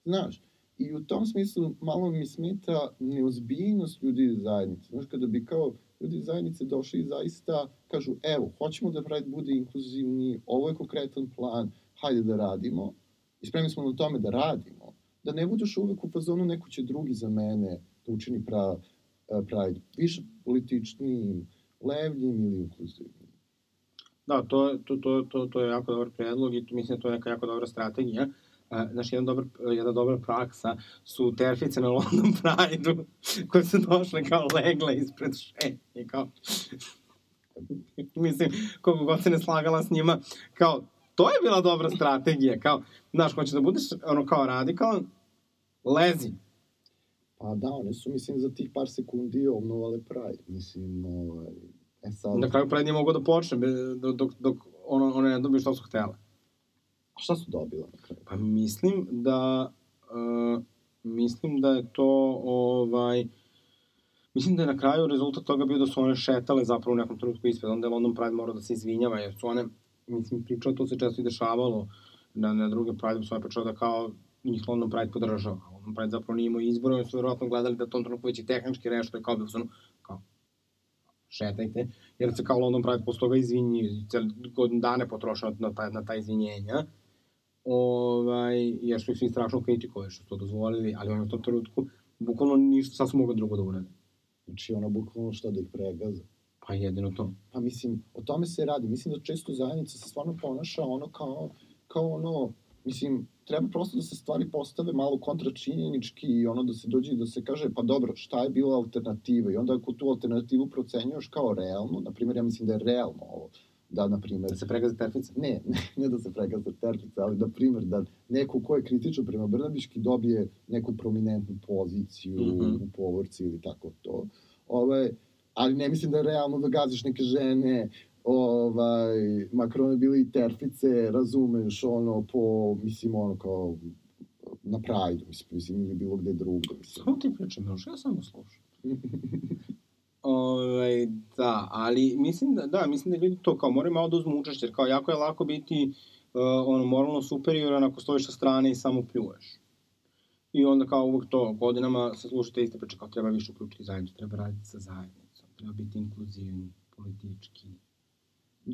Znaš, I u tom smislu malo mi smeta neozbiljnost ljudi iz zajednice. Znaš, kada bi kao ljudi iz zajednice došli i zaista kažu, evo, hoćemo da Pride bude inkluzivni, ovo je konkretan plan, hajde da radimo. I spremni smo na tome da radimo. Da ne budeš uvek u fazonu neko će drugi za mene da učini pra, eh, Pride. Više političnim, levljim ili inkluzivnim. Da, to, to, to, to, to je jako dobar predlog i mislim da to je neka jako dobra strategija. Uh, znaš, jedan dobar, jedna dobra praksa su terfice na London Pride-u [LAUGHS] koje su došle kao legle ispred šetnje, kao... [LAUGHS] mislim, koliko god se ne slagala s njima, kao, to je bila dobra strategija, kao, znaš, hoćeš da budeš, ono, kao radikalan, lezi. Pa da, one su, mislim, za tih par sekundi obnovale Pride. Mislim, ovaj, e sad... Na kraju Pride nije mogao da počne, dok, dok, ono, one ne dobiju što su htele. A šta su dobila na kraju? Pa mislim da uh, mislim da je to ovaj mislim da je na kraju rezultat toga bio da su one šetale zapravo u nekom trenutku ispred, onda je London Pride morao da se izvinjava, jer su one, mislim, pričao, to se često i dešavalo na, na druge Pride, su one pričao da kao njih London Pride podržava, London Pride zapravo nije imao izbora, oni su verovatno gledali da tom trenutku već i tehnički rešto je kao bi kao šetajte, jer se kao London Pride posle toga izvinji, cijeli godin dane potrošao na, taj, na ta izvinjenja, ovaj, jer su ih svi strašno kritikovali što su to dozvolili, ali oni u tom trenutku bukvalno ništa sasvim mogli drugo da urade. Znači, ono, bukvalno šta da ih pregaza. Pa jedino to. Pa mislim, o tome se radi. Mislim da često zajednica se stvarno ponaša ono kao, kao ono, mislim, treba prosto da se stvari postave malo kontračinjenički i ono da se dođe i da se kaže, pa dobro, šta je bila alternativa? I onda ako tu alternativu procenjuješ kao realnu, na primjer, ja mislim da je realno ovo, da, na primjer, Da se pregaze terfice. ne, ne, ne da se pregaza terpica, ali na primjer da neko ko je kritičan prema Brnabiški dobije neku prominentnu poziciju mm. -hmm. u povorci ili tako to. Ovaj, ali ne mislim da je realno da gaziš neke žene, ovaj, makar one bili i terfice, razumeš, ono, po, mislim, ono, kao, na Prajdu, mislim, mislim, ili bilo gde drugo, mislim. Samo ti pričam, Miloš, ja samo slušam. [LAUGHS] Ove, da, ali mislim da, da, mislim da ljudi to kao moraju malo da uzmu učešće, jer kao jako je lako biti uh, ono, moralno superioran ako stojiš sa strane i samo pljuješ. I onda kao uvek to, godinama se slušate iste priče, kao treba više uključiti zajednicu, treba raditi sa zajednicom, treba biti inkluzivni, politički.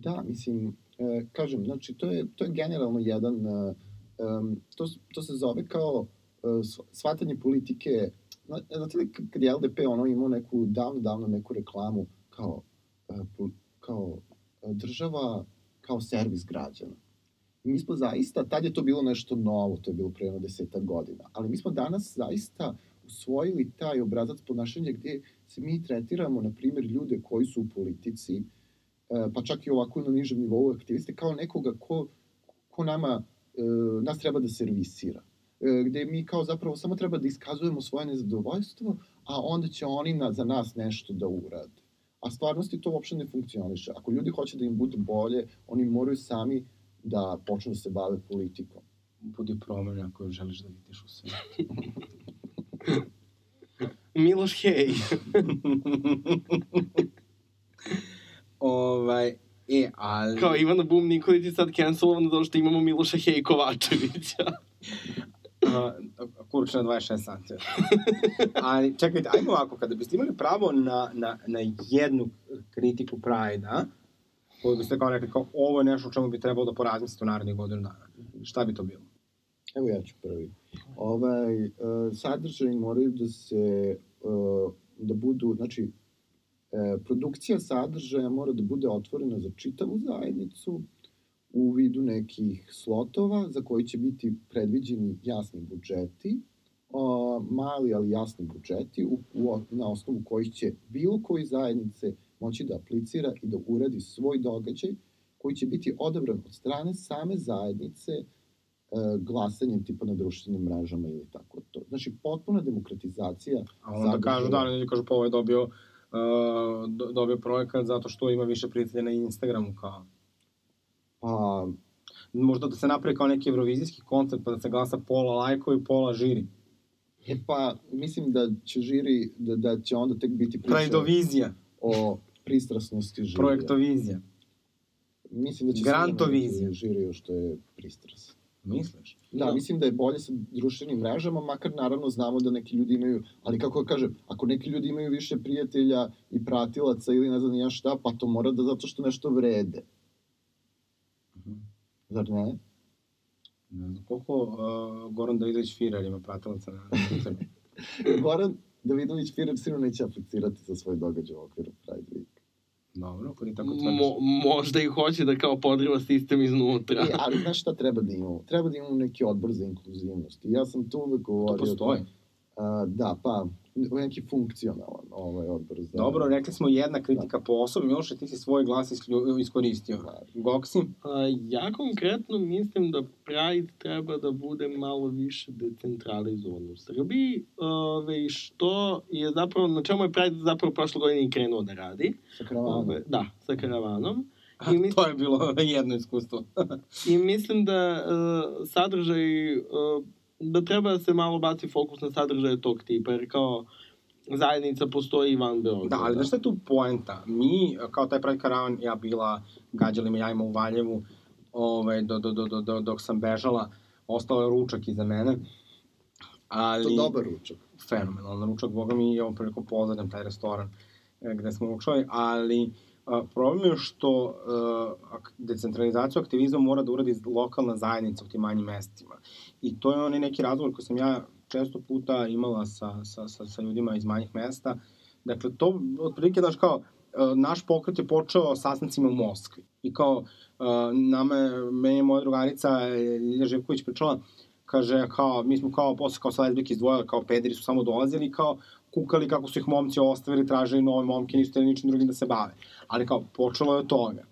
Da, mislim, e, kažem, znači, to je, to je generalno jedan, e, em, to, to se zove kao e, shvatanje politike, Zna- znate li kad je LDP ono imao neku, davno, davno neku reklamu kao, e, kao e, država, kao servis građana. I mi smo zaista, tad je to bilo nešto novo, to je bilo pre jedno desetak godina, ali mi smo danas zaista usvojili taj obrazac ponašanja gde se mi tretiramo, na primjer, ljude koji su u politici, e, pa čak i ovako na nižem nivou aktiviste, kao nekoga ko, ko nama, e, nas treba da servisira. E, gde mi kao zapravo samo treba da iskazujemo svoje nezadovoljstvo, a onda će oni na, za nas nešto da urade. A stvarnosti to uopšte ne funkcioniše. Ako ljudi hoće da im bude bolje, oni moraju sami da počnu da se bave politikom. Budi promena koju želiš da vidiš u svetu. [LAUGHS] Miloš Hej. [LAUGHS] ovaj, e, ali... Kao Ivana Bum Nikolić je sad cancelovana zato što imamo Miloša Hej Kovačevića. Uh, [LAUGHS] kurč na 26 cm. Ali čekajte, ajmo ovako, kada biste imali pravo na, na, na jednu kritiku Pride-a, koju biste kao rekli, kao ovo je nešto o čemu bi trebalo da porazmislite u narednih godinu dana. Šta bi to bilo? Evo ja ću prvi. Ovaj, uh, sadržaj moraju da se, uh, da budu, znači, e, produkcija sadržaja mora da bude otvorena za čitavu zajednicu u vidu nekih slotova za koji će biti predviđeni jasni budžeti, mali ali jasni budžeti u, u, na osnovu kojih će bilo koji zajednice moći da aplicira i da uradi svoj događaj koji će biti odabran od strane same zajednice e, glasanjem tipa na društvenim mrežama ili tako to. Znači, potpuna demokratizacija A onda kažu, da, ljudi kažu, pa ovo je dobio, uh, do, dobio projekat zato što ima više prijatelja na Instagramu, kao. Pa, Možda da se napravi kao neki evrovizijski koncept, pa da se glasa pola lajkovi, pola žiri. e pa, mislim da će žiri, da, da će onda tek biti priča Prajdovizija, o pristrasnosti žirija. projektovizija. Mislim da će Grantovizija. žiri što je pristras. Misliš? Da, mislim da je bolje sa društvenim mrežama, makar naravno znamo da neki ljudi imaju, ali kako da kažem, ako neki ljudi imaju više prijatelja i pratilaca ili ne znam ja šta, pa to mora da zato što nešto vrede. Mhm. Zar ne? Ne znam koliko uh, Goran Davidović Firer ima pratilaca na Twitteru. [LAUGHS] Goran Davidović Firer sigurno neće aplicirati za svoj događaj u okviru Pride Week. Dobro, pa ti tako tvrdiš. Mo, možda i hoće da kao podriva sistem iznutra. E, ali znaš šta treba da imamo? Treba da imamo neki odbor za inkluzivnost. I ja sam tu uvek To govorio... postoji. A, da, pa, neki funkcionalan ovaj odbor za... Dobro, rekli smo jedna kritika po osobi, Miloše, ti si svoj glas isklju- iskoristio. Goksi? A, ja konkretno mislim da Pride treba da bude malo više decentralizovan u Srbiji, ove, što je zapravo, na čemu je Pride zapravo prošle godine i krenuo da radi. Sa karavanom. Ove, da, sa karavanom. A, [LAUGHS] I mislim, to je bilo [LAUGHS] jedno iskustvo. I mislim da uh, sadržaj, uh, da treba da se malo baci fokus na sadržaje tog tipa, jer kao zajednica postoji i van Beograda. Da, ali znaš šta je tu poenta? Mi, kao taj Pride Karavan, ja bila, gađali me jajima u Valjevu, ovaj, do, do, do, do, do, dok sam bežala, ostao je ručak iza mene. Ali, To je dobar ručak. fenomenalan ručak, boga mi, ovom prilikom pozdravljam taj restoran e, gde smo ručali, ali a, problem je što a, ak- decentralizaciju aktivizma mora da uradi lokalna zajednica u tim manjim mestima. I to je onaj neki razgovor koji sam ja često puta imala sa, sa, sa, sa ljudima iz manjih mesta. Dakle, to otprilike, znaš, kao, e, naš pokret je počeo sastancima u Moskvi. I kao, e, nama, meni je moja drugarica e, Ljilja Živković pričala, kaže, kao, mi smo kao, posle kao sa lesbike izdvojili, kao pederi su samo dolazili, kao, kukali kako su ih momci ostavili, tražili nove momke, nisu hteli ničim drugim da se bave. Ali kao, počelo je od toga.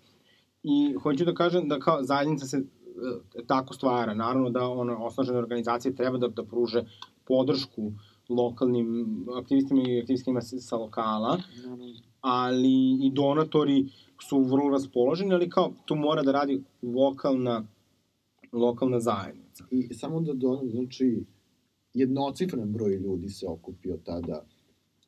I hoću da kažem da kao zajednica se e, tako stvara. Naravno da ono, osnažene organizacije treba da, da pruže podršku lokalnim aktivistima i aktivistima sa lokala, ali i donatori su vrlo raspoloženi, ali kao tu mora da radi lokalna, lokalna zajednica. I samo da dodam, znači, jednocifren broj ljudi se okupio tada.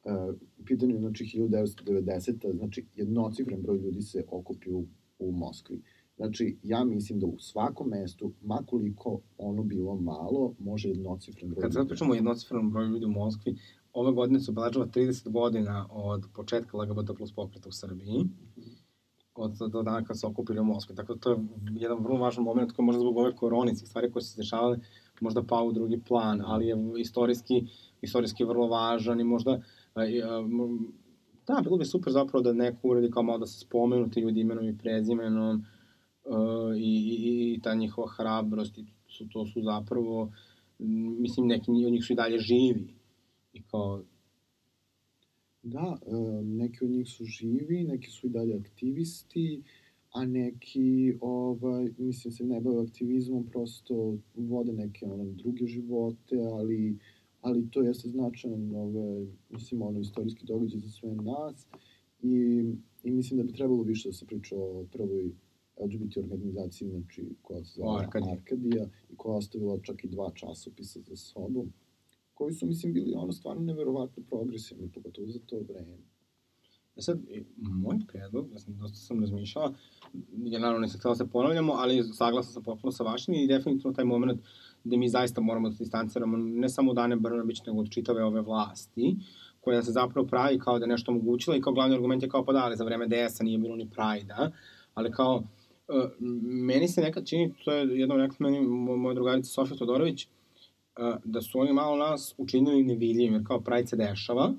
Uh, u pitanju znači, 1990. Znači, jednocifren broj ljudi se okupio u, u Moskvi. Znači, ja mislim da u svakom mestu, makoliko ono bilo malo, može jednocifren broj Kad sad pričamo o jednocifrenom broju ljudi u Moskvi, ove godine se obeležava 30 godina od početka LGBT plus pokreta u Srbiji. od do dana kad se okupili u Moskvi. Tako da to je jedan vrlo važan moment koji možda zbog ove koronice, stvari koje su se dešavale, možda pao u drugi plan, ali je istorijski, istorijski vrlo važan i možda mo- da, bilo bi super zapravo da neko uredi kao malo da se spomenu ti ljudi imenom i prezimenom i, i, i ta njihova hrabrost i su, to su zapravo mislim neki od njih su i dalje živi. I kao Da, e, neki od njih su živi, neki su i dalje aktivisti, a neki, ovaj, mislim, se ne bave aktivizmom, prosto vode neke ono, druge živote, ali, ali to jeste značajan, ovaj, mislim, ono, istorijski događaj za sve nas i, i mislim da bi trebalo više da se priča o prvoj LGBT organizaciji, znači, koja se zvala Arkadija. Arkadija i koja je ostavila čak i dva časopisa za sobom koji su, mislim, bili ono stvarno neverovatno progresivni, pogotovo za to vreme. E sad, moj predlog, ja sam, dosta sam razmišljala, ja naravno nisam htela da se ponavljamo, ali saglasan sam potpuno sa vašim i definitivno taj moment gde mi zaista moramo da se distanciramo ne samo od Ane Brnabić, nego od čitave ove vlasti, koja se zapravo pravi kao da je nešto omogućila i kao glavni argument je kao pa da, ali za vreme DS-a nije bilo ni Prajda, ali kao e, meni se nekad čini, to je jednom rekla meni mo- moja drugarica Sofija Todorović, e, da su oni malo nas učinili nevidljivim, jer kao Pride se dešava,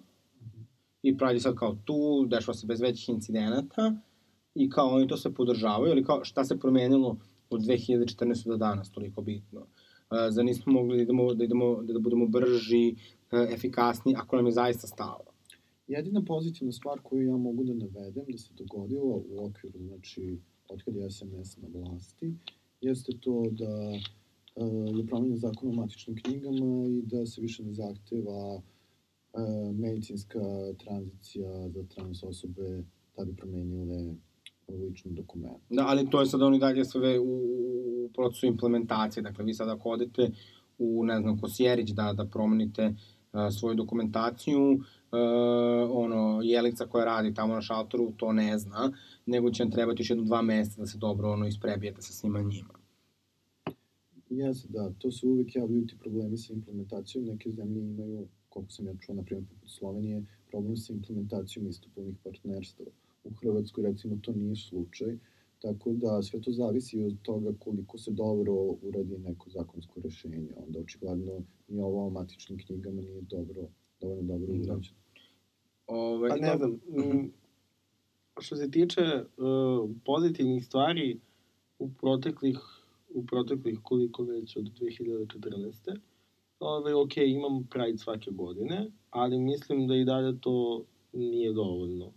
i Pride je sad kao tu, dešava se bez većih incidenata i kao oni to sve podržavaju, ali kao šta se promenilo od 2014. do danas, toliko bitno. Zar nismo mogli da idemo, da, idemo, da, budemo brži, efikasniji, ako nam je zaista stalo. Jedina pozitivna stvar koju ja mogu da navedem da se dogodila u okviru, znači, od kada je SNS na vlasti, jeste to da je promenjen zakon o matičnim knjigama i da se više ne zahteva medicinska tranzicija za trans osobe da bi promenile lični dokument. Da, ali to je sad oni dalje sve u, u procesu implementacije. Dakle, vi sad ako odete u, ne znam, Kosjerić da, da promenite uh, svoju dokumentaciju, uh, ono, Jelica koja radi tamo na šaltoru to ne zna, nego će vam trebati još jedno dva meseca da se dobro ono, isprebijete sa svima njima. Jeste, da, to se uvek javljaju ti problemi sa implementacijom. Neke zemlje imaju, koliko sam ja čuo, na primjer, poput Slovenije, problem sa implementacijom istopolnih partnerstva. U Hrvatskoj, recimo, to nije slučaj. Tako da sve to zavisi od toga koliko se dobro uradi neko zakonsko rešenje. Onda očigledno ni ovo o matičnim knjigama nije dobro, dovoljno dobro Da. urađeno. Ove, Pa ne znam, mm, što se tiče uh, pozitivnih stvari u proteklih, u proteklih koliko već od 2014. Ove, ok, imamo Pride svake godine, ali mislim da i dalje to nije dovoljno.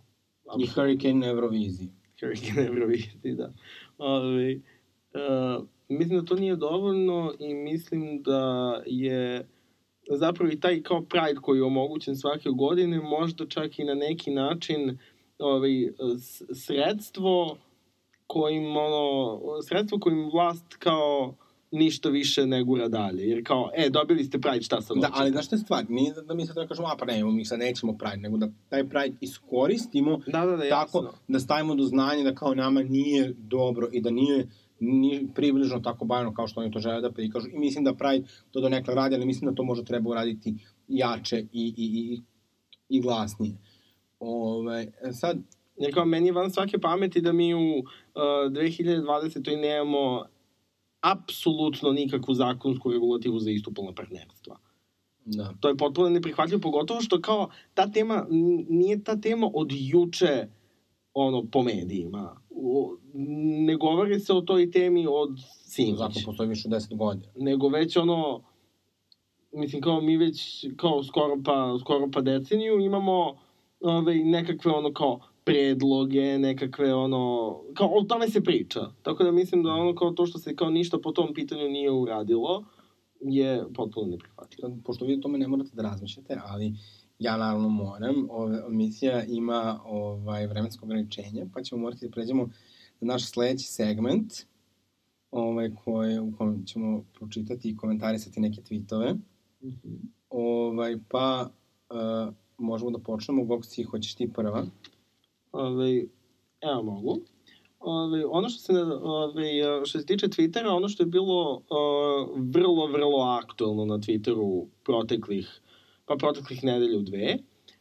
I Hurricane na Euroviziji. Hurricane Euroviziji, da. Ove, uh, mislim da to nije dovoljno i mislim da je zapravo i taj kao Pride koji je omogućen svake godine možda čak i na neki način ovaj, sredstvo kojim ono, sredstvo kojim vlast kao ništa više ne gura dalje. Jer kao, e, dobili ste Pride, šta sad Da, hoćete? ali znaš šta je stvar? Nije da, da mi sad treba kažemo, a pa ne, mi sad nećemo Pride, nego da taj Pride iskoristimo Da, da, da, tako jasno. da stavimo do znanja da kao nama nije dobro i da nije ni približno tako bajno kao što oni to žele da prikažu. I mislim da Pride to do nekla radi, ali mislim da to možda treba uraditi jače i, i, i, i glasnije. Ove, sad, Jer kao, meni je van svake pameti da mi u uh, 2020. nemamo apsolutno nikakvu zakonsku regulativu za istupolna partnerstva. da. To je potpuno neprihvatljivo, pogotovo što kao ta tema, nije ta tema od juče ono, po medijima. O, ne govori se o toj temi od sinoć. Zakon postoji više od 10 godina. Nego već ono, mislim kao mi već kao skoro pa, skoro pa deceniju imamo ovaj, nekakve ono kao predloge, nekakve ono, kao o tome se priča. Tako da mislim da ono kao to što se kao ništa po tom pitanju nije uradilo je potpuno neprihvatljivo. Pošto vi o tome ne morate da razmišljate, ali ja naravno moram, ove, emisija ima ovaj, vremensko ograničenje, pa ćemo morati da pređemo na naš sledeći segment, ovaj, koje, u kojem ćemo pročitati i komentarisati neke tweetove. Mhm. Ovaj, pa, uh, možemo da počnemo. Goksi, hoćeš ti prva? Ove, evo mogu. Ove, ono što se, ove, što se tiče Twittera, ono što je bilo uh, vrlo, vrlo aktuelno na Twitteru proteklih, pa proteklih nedelju dve,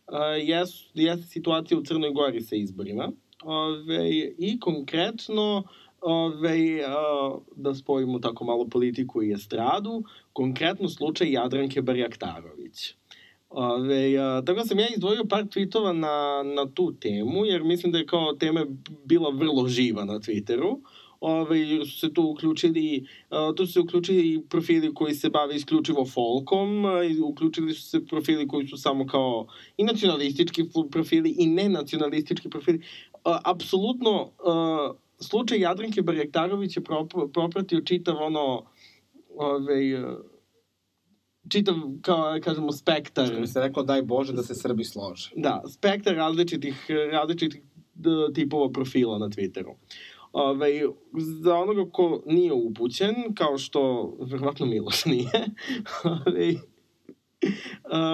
uh, jes, situacija u Crnoj Gori sa izborima. Ove, I konkretno, ove, a, da spojimo tako malo politiku i estradu, konkretno slučaj Jadranke Barjaktarović. Ove, a, tako da sam ja izdvojio par tweetova na, na tu temu, jer mislim da je kao tema bila vrlo živa na Twitteru. Ove, jer su se tu uključili, a, tu su se uključili profili koji se bave isključivo folkom, a, uključili su se profili koji su samo kao i nacionalistički profili i nenacionalistički profili. A, apsolutno, a, slučaj Jadranke Barjaktarović je prop- propratio čitav ono, ove, čitav, kao kažemo, spektar. Što bi se reklo, daj Bože da se Srbi slože. Da, spektar različitih, različitih tipova profila na Twitteru. Ove, za onoga ko nije upućen, kao što verovatno Miloš nije, [LAUGHS] ove,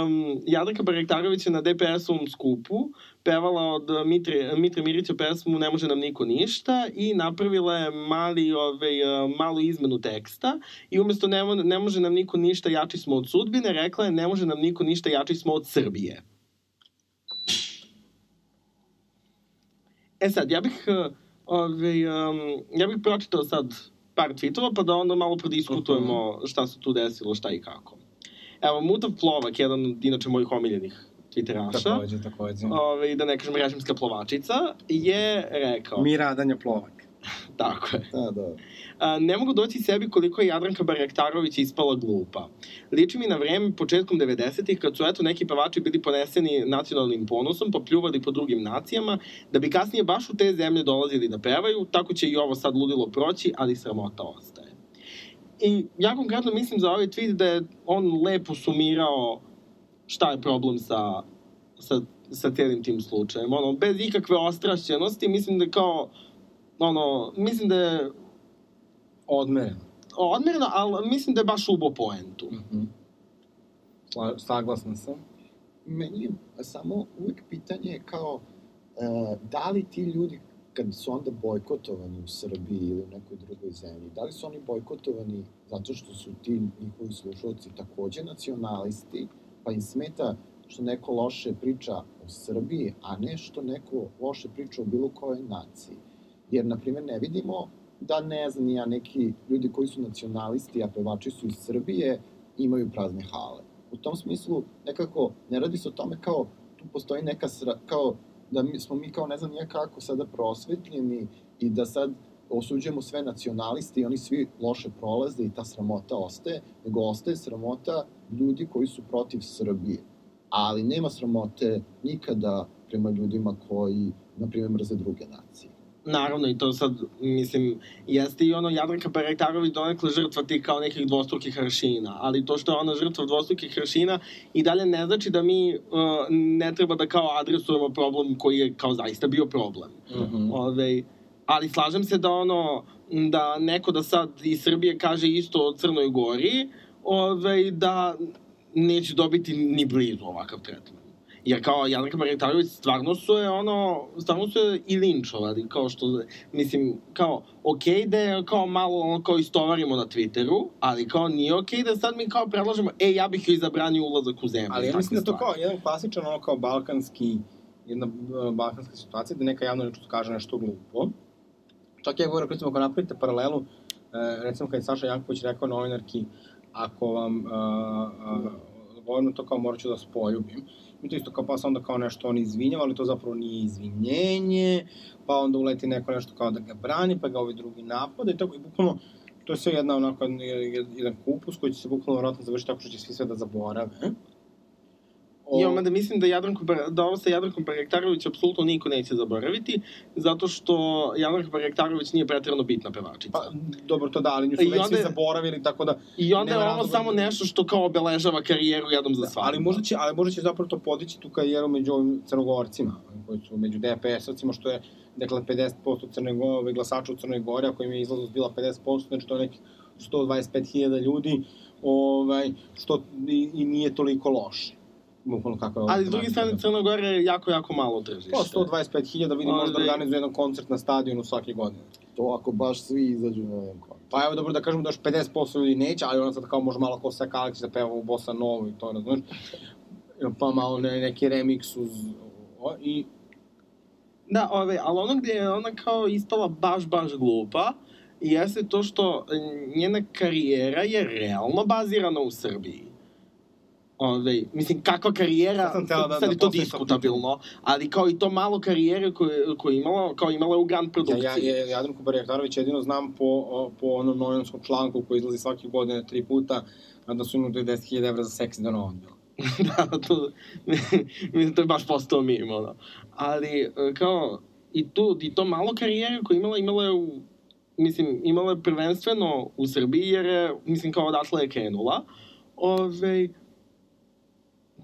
um, Jadranka Barektarović je na DPS-ovom skupu pevala od Mitre, Mitre Mirića pesmu Ne može nam niko ništa i napravila je mali, ove, malu izmenu teksta i umesto ne, ne može nam niko ništa, jači smo od sudbine, rekla je ne može nam niko ništa, jači smo od Srbije. E sad, ja bih, ove, um, ja bih pročitao sad par tweetova, pa da onda malo prodiskutujemo šta se tu desilo, šta i kako. Evo, Mutav Plovak, jedan od inače mojih omiljenih twitteraša, Takođe, takođe. ove, da ne kažem režimska plovačica, je rekao, Mi radanja plovak. [LAUGHS] tako je, Da, da. A, ne mogu doći sebi koliko je Jadranka Barjaktarović ispala glupa. Liči mi na vreme početkom 90-ih kad su eto neki pevači bili poneseni nacionalnim ponosom pa pljuvali po drugim nacijama, da bi kasnije baš u te zemlje dolazili da pevaju, tako će i ovo sad ludilo proći, ali sramota ostaje. I ja konkretno mislim za ovaj tweet da je on lepo sumirao šta je problem sa, sa, sa celim tim slučajem. Ono, bez ikakve ostrašćenosti, mislim da kao, ono, mislim da je Odmereno. odmereno, ali mislim da je baš ubo poentu. Mhm. Sla- Saglasan sam. Meni je samo uvek pitanje kao e, da li ti ljudi kad su onda bojkotovani u Srbiji ili u nekoj drugoj zemlji, da li su oni bojkotovani zato što su ti njihovi slušalci takođe nacionalisti, pa im smeta što neko loše priča o Srbiji, a ne što neko loše priča o bilo kojoj naciji. Jer, na primjer, ne vidimo da, ne znam, ja, neki ljudi koji su nacionalisti, a pevači su iz Srbije, imaju prazne hale. U tom smislu, nekako, ne radi se o tome kao, tu postoji neka, sra, kao, da mi, smo mi kao, ne znam nije kako, sada prosvetljeni i da sad osuđujemo sve nacionaliste i oni svi loše prolaze i ta sramota ostaje, nego ostaje sramota ljudi koji su protiv Srbije. Ali nema sramote nikada prema ljudima koji, na primjer, mrze druge nacije. Naravno, i to sad, mislim, jeste i ono Jadranka Barajtarović donekle žrtva tih kao nekih dvostrukih aršina, ali to što je ona žrtva dvostrukih aršina i dalje ne znači da mi uh, ne treba da kao adresujemo problem koji je kao zaista bio problem. Mhm. Ove, ali slažem se da ono, da neko da sad iz Srbije kaže isto o Crnoj Gori, ove, da neće dobiti ni blizu ovakav tretman. Jer kao Jadranka Barjetarović stvarno su je ono, stvarno su je i linčovali, kao što, mislim, kao, okej okay da je kao malo ono kao istovarimo na Twitteru, ali kao nije okej okay da sad mi kao predlažemo, e, ja bih joj zabranio ulazak u zemlju. Ali ja mislim da to kao jedan klasičan, ono kao balkanski, jedna uh, balkanska situacija, da neka javno nešto kaže nešto glupo. Čak ja govorim, recimo, ako napravite paralelu, uh, recimo kad je Saša Janković rekao novinarki, ako vam uh, uh, govorim to kao morat ću da spoljubim, i to isto kao pa se onda kao nešto on izvinjava, ali to zapravo nije izvinjenje, pa onda uleti neko nešto kao da ga brani, pa ga ovi drugi napade i tako, i bukvalno, to je sve jedna onako, jedan kupus koji će se bukvalno vratno završiti tako što će svi sve da zaborave. I onda da mislim da, Jadranko, da ovo sa Jadrankom Barjektarović apsolutno niko neće zaboraviti, zato što Jadranka Barjektarović nije pretrano bitna pevačica. Pa, dobro, to da, ali nju su već svi zaboravili, tako da... I onda je ovo razloga samo da- nešto što kao obeležava karijeru jednom za svakog. Ali možda će, ali možda će zapravo to podići tu karijeru među ovim crnogorcima, koji su među DPS-ovcima, što je, dakle, 50% Crne Gore, glasača u Crnoj Gori, ako im je izlaznost bila 50%, znači to je nekih 125.000 ljudi, ovaj, što i, i nije toliko loše. Bukvalno kako je. Ali s druge strane, Crna Gora je jako, jako malo tržište. Pa 125.000 vidi možda organizuje jedan koncert na stadionu svake godine. To ako baš svi izađu na jedan koncert. Pa evo dobro da kažemo da još 50% ljudi neće, ali ona sad kao može malo kao Seka Aleksić da peva u Bossa Novu i to, razumeš? Pa malo ne, neki remix uz... O, I Da, ove, ali ono gde je ona kao ispala baš, baš glupa, jeste to što njena karijera je realno bazirana u Srbiji. Ove, mislim, kakva karijera, Sad teo da- sad da je to diskutabilno, ali kao i to malo karijere koje, koje je imala, kao imala u grand Ja, produkciji. ja, ja Jadranku Barjektarović jedino znam po, po onom novinskom članku koji izlazi svake godine tri puta, da su imali 10.000 evra za seks da ono odbila. [LAUGHS] da, to, [LAUGHS] mislim, to je baš postao mim, ono. Ali, e, kao, i, tu, i to malo karijere koje je imala, imala je u, mislim, imala je prvenstveno u Srbiji, jer je, mislim, kao odatle je krenula. Ove,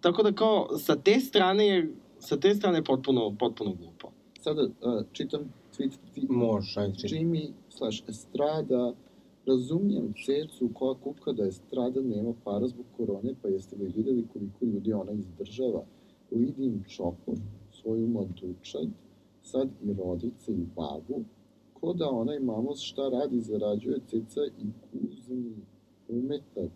tako da, kao, sa te strane je, sa te strane je potpuno, potpuno glupo. Sada uh, čitam tweet, tweet Možeš, ajde čitaj. Jimmy slash Estrada, razumijem cecu koja kuka da Estrada nema para zbog korone, pa jeste li videli koliko ljudi ona izdržava? Lidim čopor, svoju mladučad, sad i rodice i babu, ko da ona i mamos šta radi, zarađuje ceca i kuzni umetak,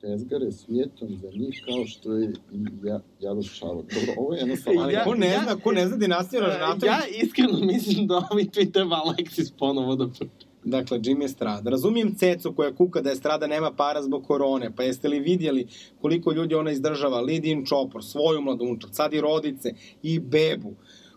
tezgare svijetom za njih kao što je i ja, Jadov Šarot. Dobro, ovo je jednostavno... Ali Ja- ko ne ja- zna, ko ne zna dinastiju Ražnatović? Ja iskreno mislim da tweet treba Alexis ponovo da. Dakle, Jimmy Estrada. Razumijem cecu koja kuka da Estrada nema para zbog korone, pa jeste li vidjeli koliko ljudi ona izdržava? Lidin Čopor, svoju mladunčak, sad i rodice, i bebu.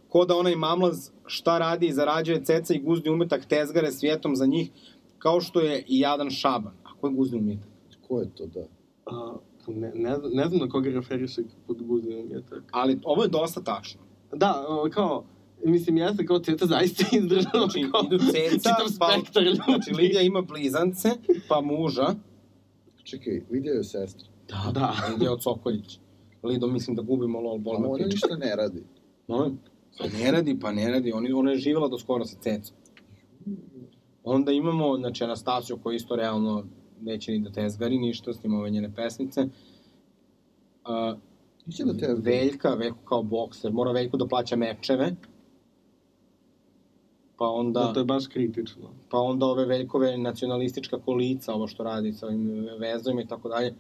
Ko da onaj mamlaz šta radi i zarađuje ceca i guzni umetak tezgare svijetom za njih, kao što je i jadan Šaban. A ko je guzni umetak? Ko je to da? A, ne, ne, znam- ne znam na koga referiše pod guznim umjetak. Ali ovo je dosta tačno. Da, kao, mislim, jeste kao Ceta zaista [LAUGHS] izdržala Znači, kao idu ceca, čitav pa, spektar ljudi. znači Lidija ima blizance, pa muža, Čekaj, vidio je sestra. Da, Da. Lidija od Sokoljić. Lido, mislim da gubimo lol, bol ona ništa ne radi. No, pa ne radi, pa ne radi. Oni, ona je živjela do skoro sa cecom. Onda imamo, znači, Anastasiju koja isto realno neće ni da tezgari ništa, snima ove njene pesnice. Uh, da te... Veljka, Veljko kao bokser, mora Veljko da plaća mečeve. Pa onda, Da, to je baš kritično. pa onda ove Veljkove nacionalistička kolica, ovo što radi sa ovim vezovima i tako dalje.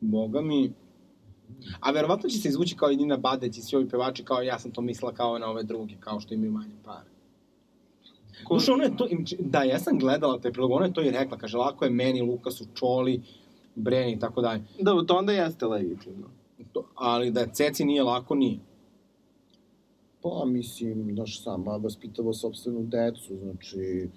Boga mi, A verovatno će se izvući kao i Nina Badeć i svi ovi pevači kao ja sam to mislila kao na ove druge, kao što imaju manje pare. Ko- Duše, ona je to, da, ja sam gledala taj prilog, ona je to i rekla, kaže, lako je meni, Lukasu, Čoli, Breni i tako dalje. Da, to onda jeste legitimno. To, ali da Ceci nije lako, nije. Pa, mislim, znaš, sama vaspitava sobstvenu decu, znači,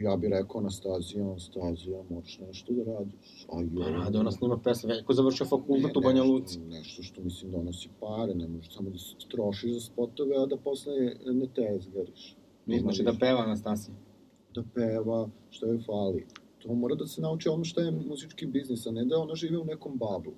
ja bih rekao Anastazija, Anastazija, moraš nešto da radiš. A Pa jo, rade, ona snima pesme, veliko završio fakultet u Banja Luci. Nešto, što, mislim, donosi pare, ne možeš samo da se trošiš za spotove, a da posle ne tezgariš. Ne, znači da peva Anastasija. da peva, što joj fali. To mora da se nauči ono što je muzički biznis, a ne da ona žive u nekom bablu.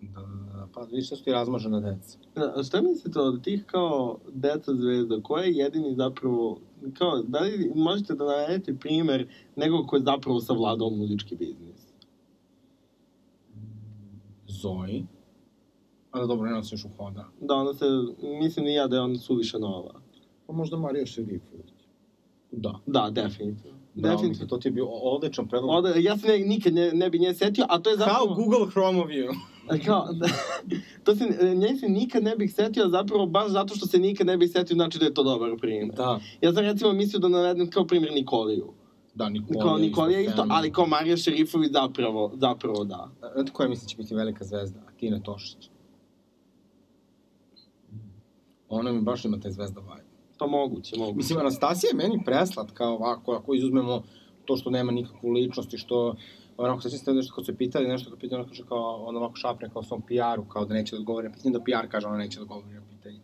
Da, da, da, pa vidiš da su ti razmažena deca. Da, a šta mislite od tih kao deca zvezda, ko je jedini zapravo, kao, da li možete da navedete primer nekog ko je zapravo savladao muzički biznis? Zoji. Ali dobro, ne nosi još uhoda. Da, ona se, mislim i ja da je ona suviše nova. Pa možda Marija Šerifović. Da. Da, definitivno. Bravo, definitivno. Miki, to ti je bio odličan predlog. Oda, ja se ne, nikad ne, ne bi nje setio, a to je zapravo... Kao Google Chrome view. Kao, da, to se, nje se nikad ne bih setio, zapravo baš zato što se nikad ne bih setio, znači da je to dobar primjer. Da. Ja sam recimo mislio da navedem kao primjer Nikoliju. Da, Nikolija. Kao Nikolija isto, fenomen. ali kao Marija Šerifović zapravo, zapravo da. Znate koja mislim će biti velika zvezda? Tina Tošić. Ona mi baš ima taj zvezda vibe. Pa moguće, moguće. Mislim, Anastasija je meni preslatka ovako, ako izuzmemo to što nema nikakvu ličnost i što onako sećam se nešto kad su pitali nešto kad pitali, ona kaže kao, ona ovako šapne kao svom PR-u, kao da neće da odgovori na pitanje, da PR kaže ona neće da odgovori na pitanje.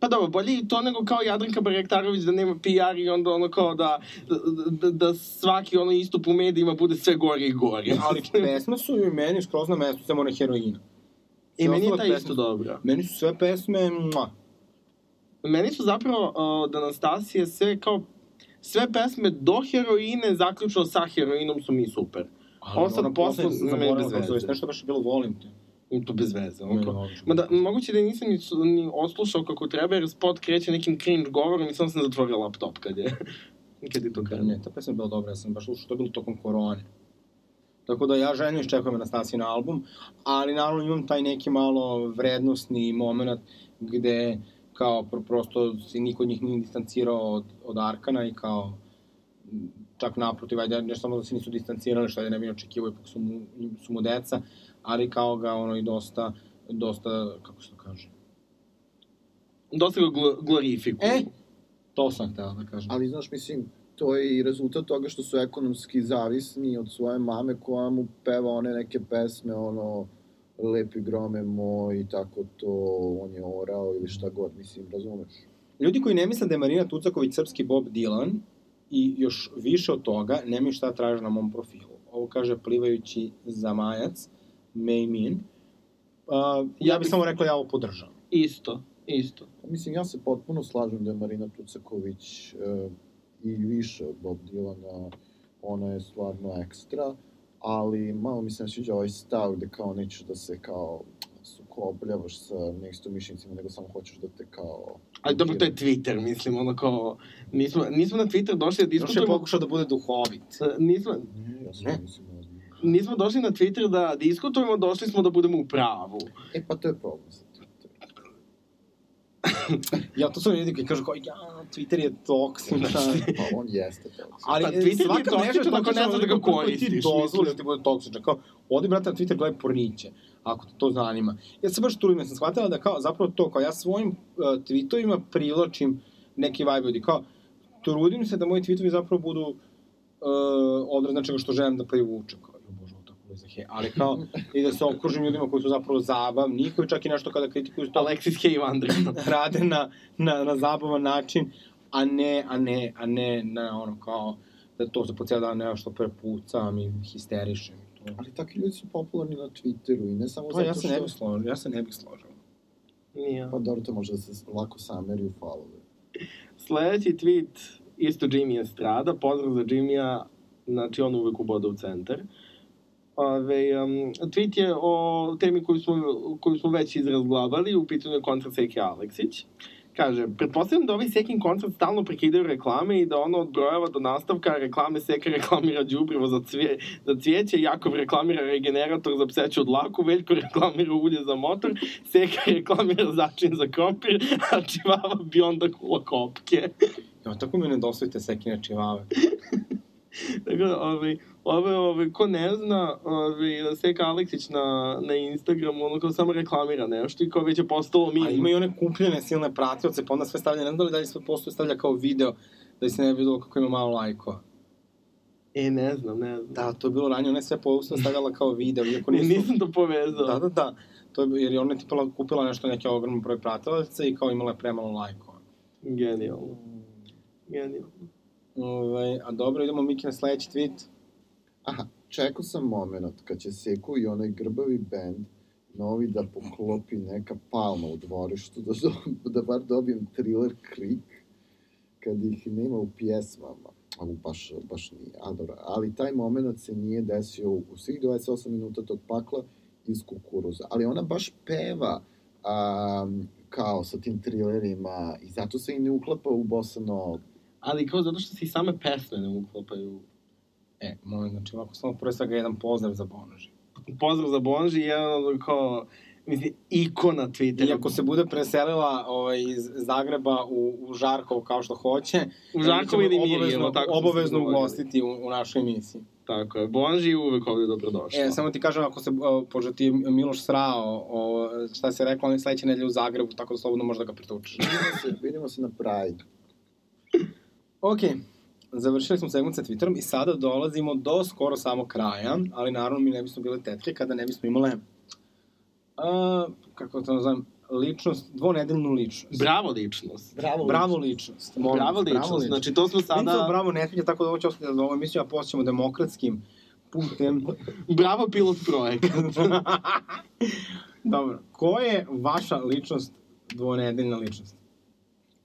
Pa dobro, bolje i to nego kao Jadranka Barektarović da nema PR i onda ono kao da, da, da svaki ono istup u medijima bude sve gori i gori. [LAUGHS] Ali pesme su i meni skroz na mestu, samo ona heroina. I meni je ta isto dobra. Meni su sve pesme, mua. Meni su zapravo uh, od Anastasije sve kao sve pesme do heroine, zaključno sa heroinom su mi super. Ali Ovo sad posle meni zaboravila bez se zove, veze. nešto baš je bilo volim te. I to bez veze. kao-. Ma da, moguće da nisam ni, ni oslušao kako treba, jer spot kreće nekim cringe govorom i sam sam zatvorio laptop kad je, [LAUGHS] kad je to Da, krenuo. ne, ta pesma je bila dobra, ja sam baš slušao, to je bilo tokom korone. Tako da ja željno iščekujem Anastasiju na album, ali naravno imam taj neki malo vrednostni moment gde kao pro, prosto se niko od njih nije distancirao od, od Arkana i kao čak naprotiv, ajde, ne samo da se nisu distancirali, što je ne bi očekivao, ipak su mu, su mu deca, ali kao ga ono i dosta, dosta, kako se to kaže, Dosta ga gl glorifikuju. E, to sam htela da kažem. Ali, znaš, mislim, to je i rezultat toga što su ekonomski zavisni od svoje mame koja mu peva one neke pesme, ono, lepi grome moj i tako to, on je orao ili šta god, mislim, razumeš? Ljudi koji ne misle da je Marina Tucaković srpski Bob Dylan i još više od toga, nemaju šta traže na mom profilu. Ovo kaže plivajući za majac, May Min. Uh, ja bih samo rekla ja ovo podržavam. Isto, isto. Pa, Mislim, ja se potpuno slažem da je Marina Tucaković e, i više od Bob Dylana, ona je stvarno ekstra, ali malo mi se ne sviđa ovaj stav gde kao nećeš da se kao sukobljavaš sa neistomišljenicima, nego samo hoćeš da te kao... Ali dobro, to je Twitter, mislim, ono kao... Nismo, nismo na Twitter došli da Još je diskutujemo... pokušao da bude duhovit. E, Nismo, Ne, ja sam Ne. mislim ozbiljno. nismo došli na Twitter da diskutujemo, došli smo da budemo u pravu. E, pa to je problem. Ja, to su ljudi koji kažu kao, ja, Twitter je toksičan. [LAUGHS] Pa on jeste to. Ali Pa Twitter je svaka toksičan nešto ako ne znaš da ga koristiš, Ti mislim. dozvoliš da ti bude toksičan. Kao, odi, brate, na Twitter gledaj porniće, ako te to zanima. Ja se baš trudim, ja sam shvatila da kao, zapravo to, kao ja svojim uh, tweetovima privlačim neki vibe ljudi. Kao, trudim se da moji tweetovi zapravo budu uh, odraz nečega što želim da privučem. Kao, jo bože, ovo tako je za he. Ali kao, i da se okružim ljudima koji su zapravo zabavni, i koji čak i nešto kada kritikuju to Alexis Hay Vandrina. [LAUGHS] rade na, na, na zabavan način, a ne, a ne, a ne na ono kao da to se po cijel dan nešto prepucam i histerišem. i To. Ali takvi ljudi su popularni na Twitteru i ne samo To zato ja što... se ne bih složio, ja se ne bih složio. Nije. Pa dobro, to može da se lako sameri u falove. Sledeći tweet, isto Jimmy Estrada, pozdrav za Jimmya, znači on uvek uboda u centar. Ove, um, tweet je o temi koju smo, koju smo već izrazglabali, u pitanju je koncert Seke Aleksić. Kaže, pretpostavljam da ovaj Sekin koncert stalno prekidaju reklame i da ono od brojeva do nastavka reklame Seka reklamira đubrivo za, cvije, za cvijeće, Jakov reklamira regenerator za pseću dlaku, Veljko reklamira ulje za motor, Seka reklamira začin za krompir, a Čivava Bionda kula kopke. Ja, tako mi nedostaju sekine čivave. [LAUGHS] Tako da, ovaj, ove, ove, ko ne zna, ovaj, Seka Aleksić na, na Instagramu, ono kao samo reklamira nešto i kao već je postalo mi. A ima i one kupljene silne pratioce, pa onda sve stavlja, ne znam da li dalje sve postoje stavlja kao video, da se ne bi videlo kako ima malo lajkova. E, ne znam, ne znam. Da, to je bilo ranije, ona je sve posto stavljala kao video, iako Ni, [LAUGHS] nisu... nisam to povezao. Da, da, da. To je, jer je ona tipa kupila nešto, neki ogroman broj pratilaca i kao imala je premalo lajkova. Genijalno. Genijalno. Ove, a dobro, idemo Miki na sledeći tweet. Aha, čekao sam moment kad će Seku i onaj grbavi bend novi da poklopi neka palma u dvorištu, da, do, da bar dobijem thriller krik, kad ih nema u pjesmama. Ali baš, baš nije. A, dobro. Ali taj moment se nije desio u svih 28 minuta tog pakla iz kukuruza. Ali ona baš peva um, kao sa tim thrillerima i zato se i ne uklapa u bossa. Ali kao zato što se i same pesme ne uklapaju. E, molim, znači ovako samo prvo svega jedan pozdrav za Bonoži. Pozdrav za Bonži, jedan od kao, mislim, ikona Twittera. I ako se bude preselila ovaj, iz Zagreba u, u Žarkovo kao što hoće, U Žarkovo mi ćemo ili Mirjevo, obavezno, tako obavezno ugostiti u, u našoj emisiji. Tako je, Bonži je uvek ovde dobrodošla. E, samo ti kažem, ako se, o, pošto ti Miloš srao, o, šta se rekla, on je sledeće nedelje u Zagrebu, tako da slobodno možda ga pritučeš. Vidimo se, vidimo se na Pride. Ok, završili smo segment sa Twitterom i sada dolazimo do skoro samog kraja, ali naravno mi ne bismo bile tetke kada ne bismo imale, a, kako to nazovem, ličnost, dvonedeljnu ličnost. Bravo ličnost. Bravo. Bravo ličnost. molim Bravo vas, ličnost. Znači, to smo Sada... sada... bravo ne sviđa, tako da ovo će ostati za ovu emisiju, a posle ćemo demokratskim putem. [LAUGHS] Bravo pilot projekat. [LAUGHS] Dobro, ko je vaša ličnost, dvonedeljna ličnost?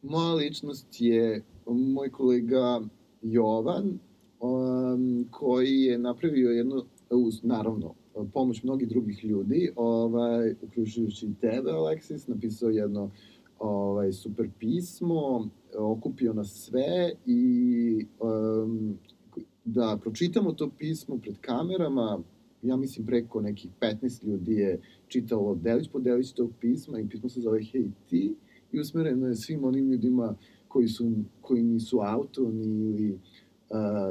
Moja ličnost je moj kolega Jovan, um, koji je napravio jednu, uz, naravno, pomoć mnogih drugih ljudi, ovaj, uključujući i tebe, Aleksis, napisao jedno ovaj, super pismo, okupio nas sve i um, da pročitamo to pismo pred kamerama, ja mislim preko nekih 15 ljudi je čitalo delić po delić tog pisma i pismo se zove Hej ti, i usmereno je svim onim ljudima koji, su, koji nisu autoni ili uh,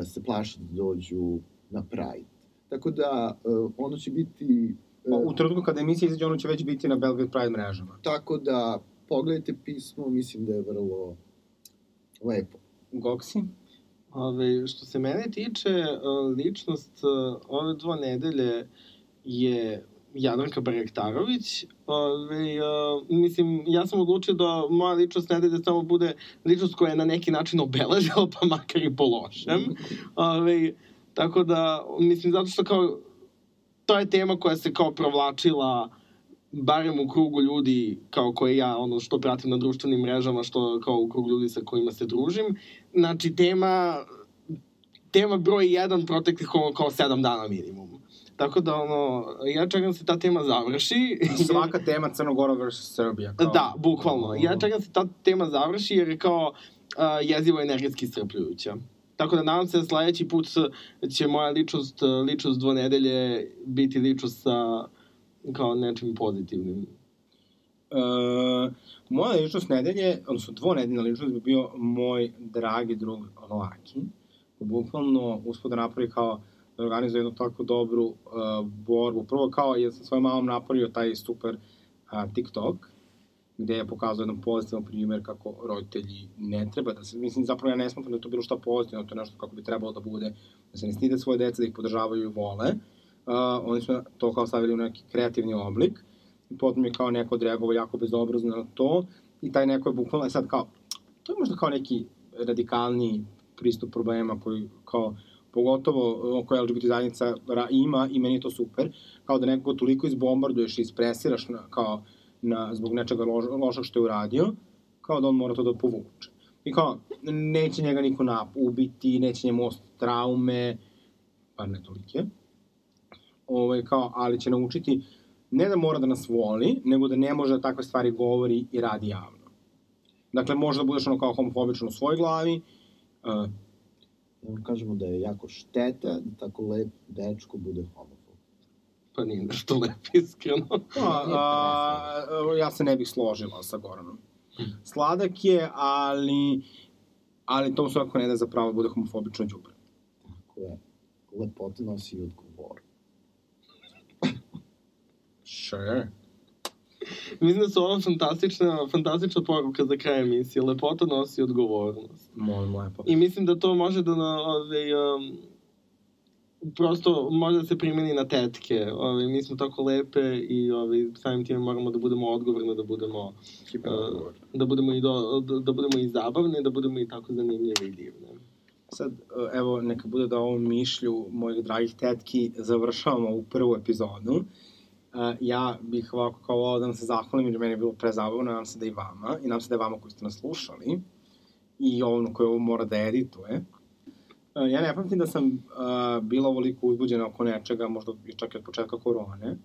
se plaše da dođu na Pride. Tako da, uh, ono će biti... Pa, uh, u trenutku kada emisija izađe, ono će već biti na Belgrade Pride mrežama. Tako da, pogledajte pismo, mislim da je vrlo lepo. Goksi? Ove, što se mene tiče, e, ličnost ove dvo nedelje je Jadranka Barektarović. Ove, uh, mislim, ja sam odlučio da moja ličnost nedelje samo bude ličnost koja je na neki način obeležila, pa makar i po lošem. Ove, tako da, mislim, zato što kao, to je tema koja se kao provlačila barem u krugu ljudi kao koje ja ono što pratim na društvenim mrežama, što kao u krugu ljudi sa kojima se družim. Znači, tema tema broj 1 proteklih kao, kao 7 dana minimum. Tako da, ono, ja čekam da se ta tema završi. Svaka tema Crnogora vs. Srbija. Kao... Da, bukvalno. Ja čekam da se ta tema završi jer je kao uh, jezivo energetski strpljujuća. Tako da nadam se da sledeći put će moja ličnost, ličnost dvonedelje biti ličnost sa kao nečim pozitivnim. Uh, moja ličnost nedelje, odnosno dvonedeljna ličnost bi bio moj dragi drug Laki. Bukvalno uspod da napravi kao da organizuje jednu tako dobru uh, borbu. Prvo kao je sa svojom mamom napravio taj super uh, TikTok, gde je pokazao jedan pozitivan primjer kako roditelji ne treba da se, mislim, zapravo ja ne smatram da je to bilo šta pozitivno, to je nešto kako bi trebalo da bude, da se ne stide svoje dece, da ih podržavaju i vole. Uh, oni su to kao stavili u neki kreativni oblik i potom je kao neko odreagovao jako bezobrazno na to i taj neko je bukvalno, sad kao, to je možda kao neki radikalni pristup problema koji kao pogotovo koje LGBT zajednica ima i meni je to super, kao da nekoga toliko izbombarduješ i ispresiraš na, kao na, zbog nečega lož, lošeg što je uradio, kao da on mora to da povuče. I kao, neće njega niko nap, ubiti, neće njemu ostati traume, pa ne tolike. Ovaj, kao, ali će naučiti ne da mora da nas voli, nego da ne može da takve stvari govori i radi javno. Dakle, može da budeš ono kao homofobičan u svojoj glavi, uh, kažemo da je jako šteta da tako lep dečko bude homofob. Pa nije nešto lepo, iskreno. Pa, a, a, ja se ne bih složila sa Goranom. Sladak je, ali, ali to svakako ne da za pravo bude homofobično džubre. Tako je. Lepota nosi i odgovor. Sure. [LAUGHS] Mislim da su ovo fantastična, fantastična poruka za kraj emisije. Lepota nosi odgovornost. Molim lepo. I mislim da to može da na, ove, um, prosto može da se primeni na tetke. Ove, mi smo tako lepe i ove, samim tim moramo da budemo odgovorne, da budemo, uh, da budemo i, do, da, da budemo i zabavne, da budemo i tako zanimljive i divne. Sad, evo, neka bude da ovom mišlju mojih dragih tetki završavamo u prvu epizodu. Uh, ja bih ovako kao ovo da vam se zahvalim, jer meni je bilo prezabavno, nadam se da i vama, i nadam se da je vama koji ste nas slušali, i ovom koji ovo mora da edituje. Uh, ja ne pamtim da sam uh, bila ovoliko uzbuđena oko nečega, možda i čak i od početka korone.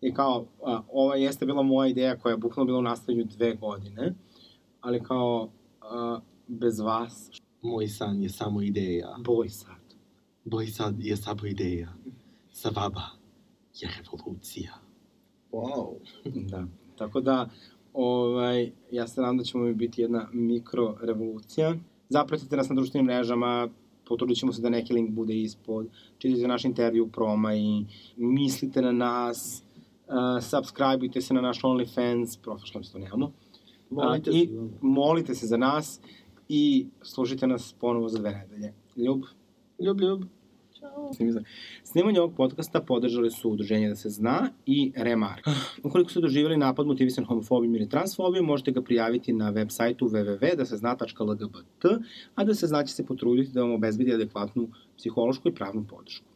I kao, uh, ova jeste bila moja ideja koja je bukvalno bila u nastavljanju dve godine, ali kao, uh, bez vas... Moj san je samo ideja. Boj sad. Boj sad je samo ideja. Sa vama je revolucija. Wow. [LAUGHS] da. Tako da, ovaj, ja se nadam da ćemo mi biti jedna mikro revolucija. Zapratite nas na društvenim mrežama, potrudit ćemo se da neki link bude ispod, čitajte naš intervju proma i mislite na nas, uh, subscribeujte se na naš OnlyFans, profesionalno to nemamo. Molite Uh, se. I molite se za nas i slušajte nas ponovo za dve nedelje. Ljub. Ljub, ljub. Snimanje ovog podcasta podržali su Udruženje da se zna i Remark. [SIGHS] Ukoliko ste doživjeli napad motivisan homofobijom ili transfobijom, možete ga prijaviti na web sajtu www.dasezna.lgbt, a da se zna će se potruditi da vam obezbedi adekvatnu psihološku i pravnu podršku.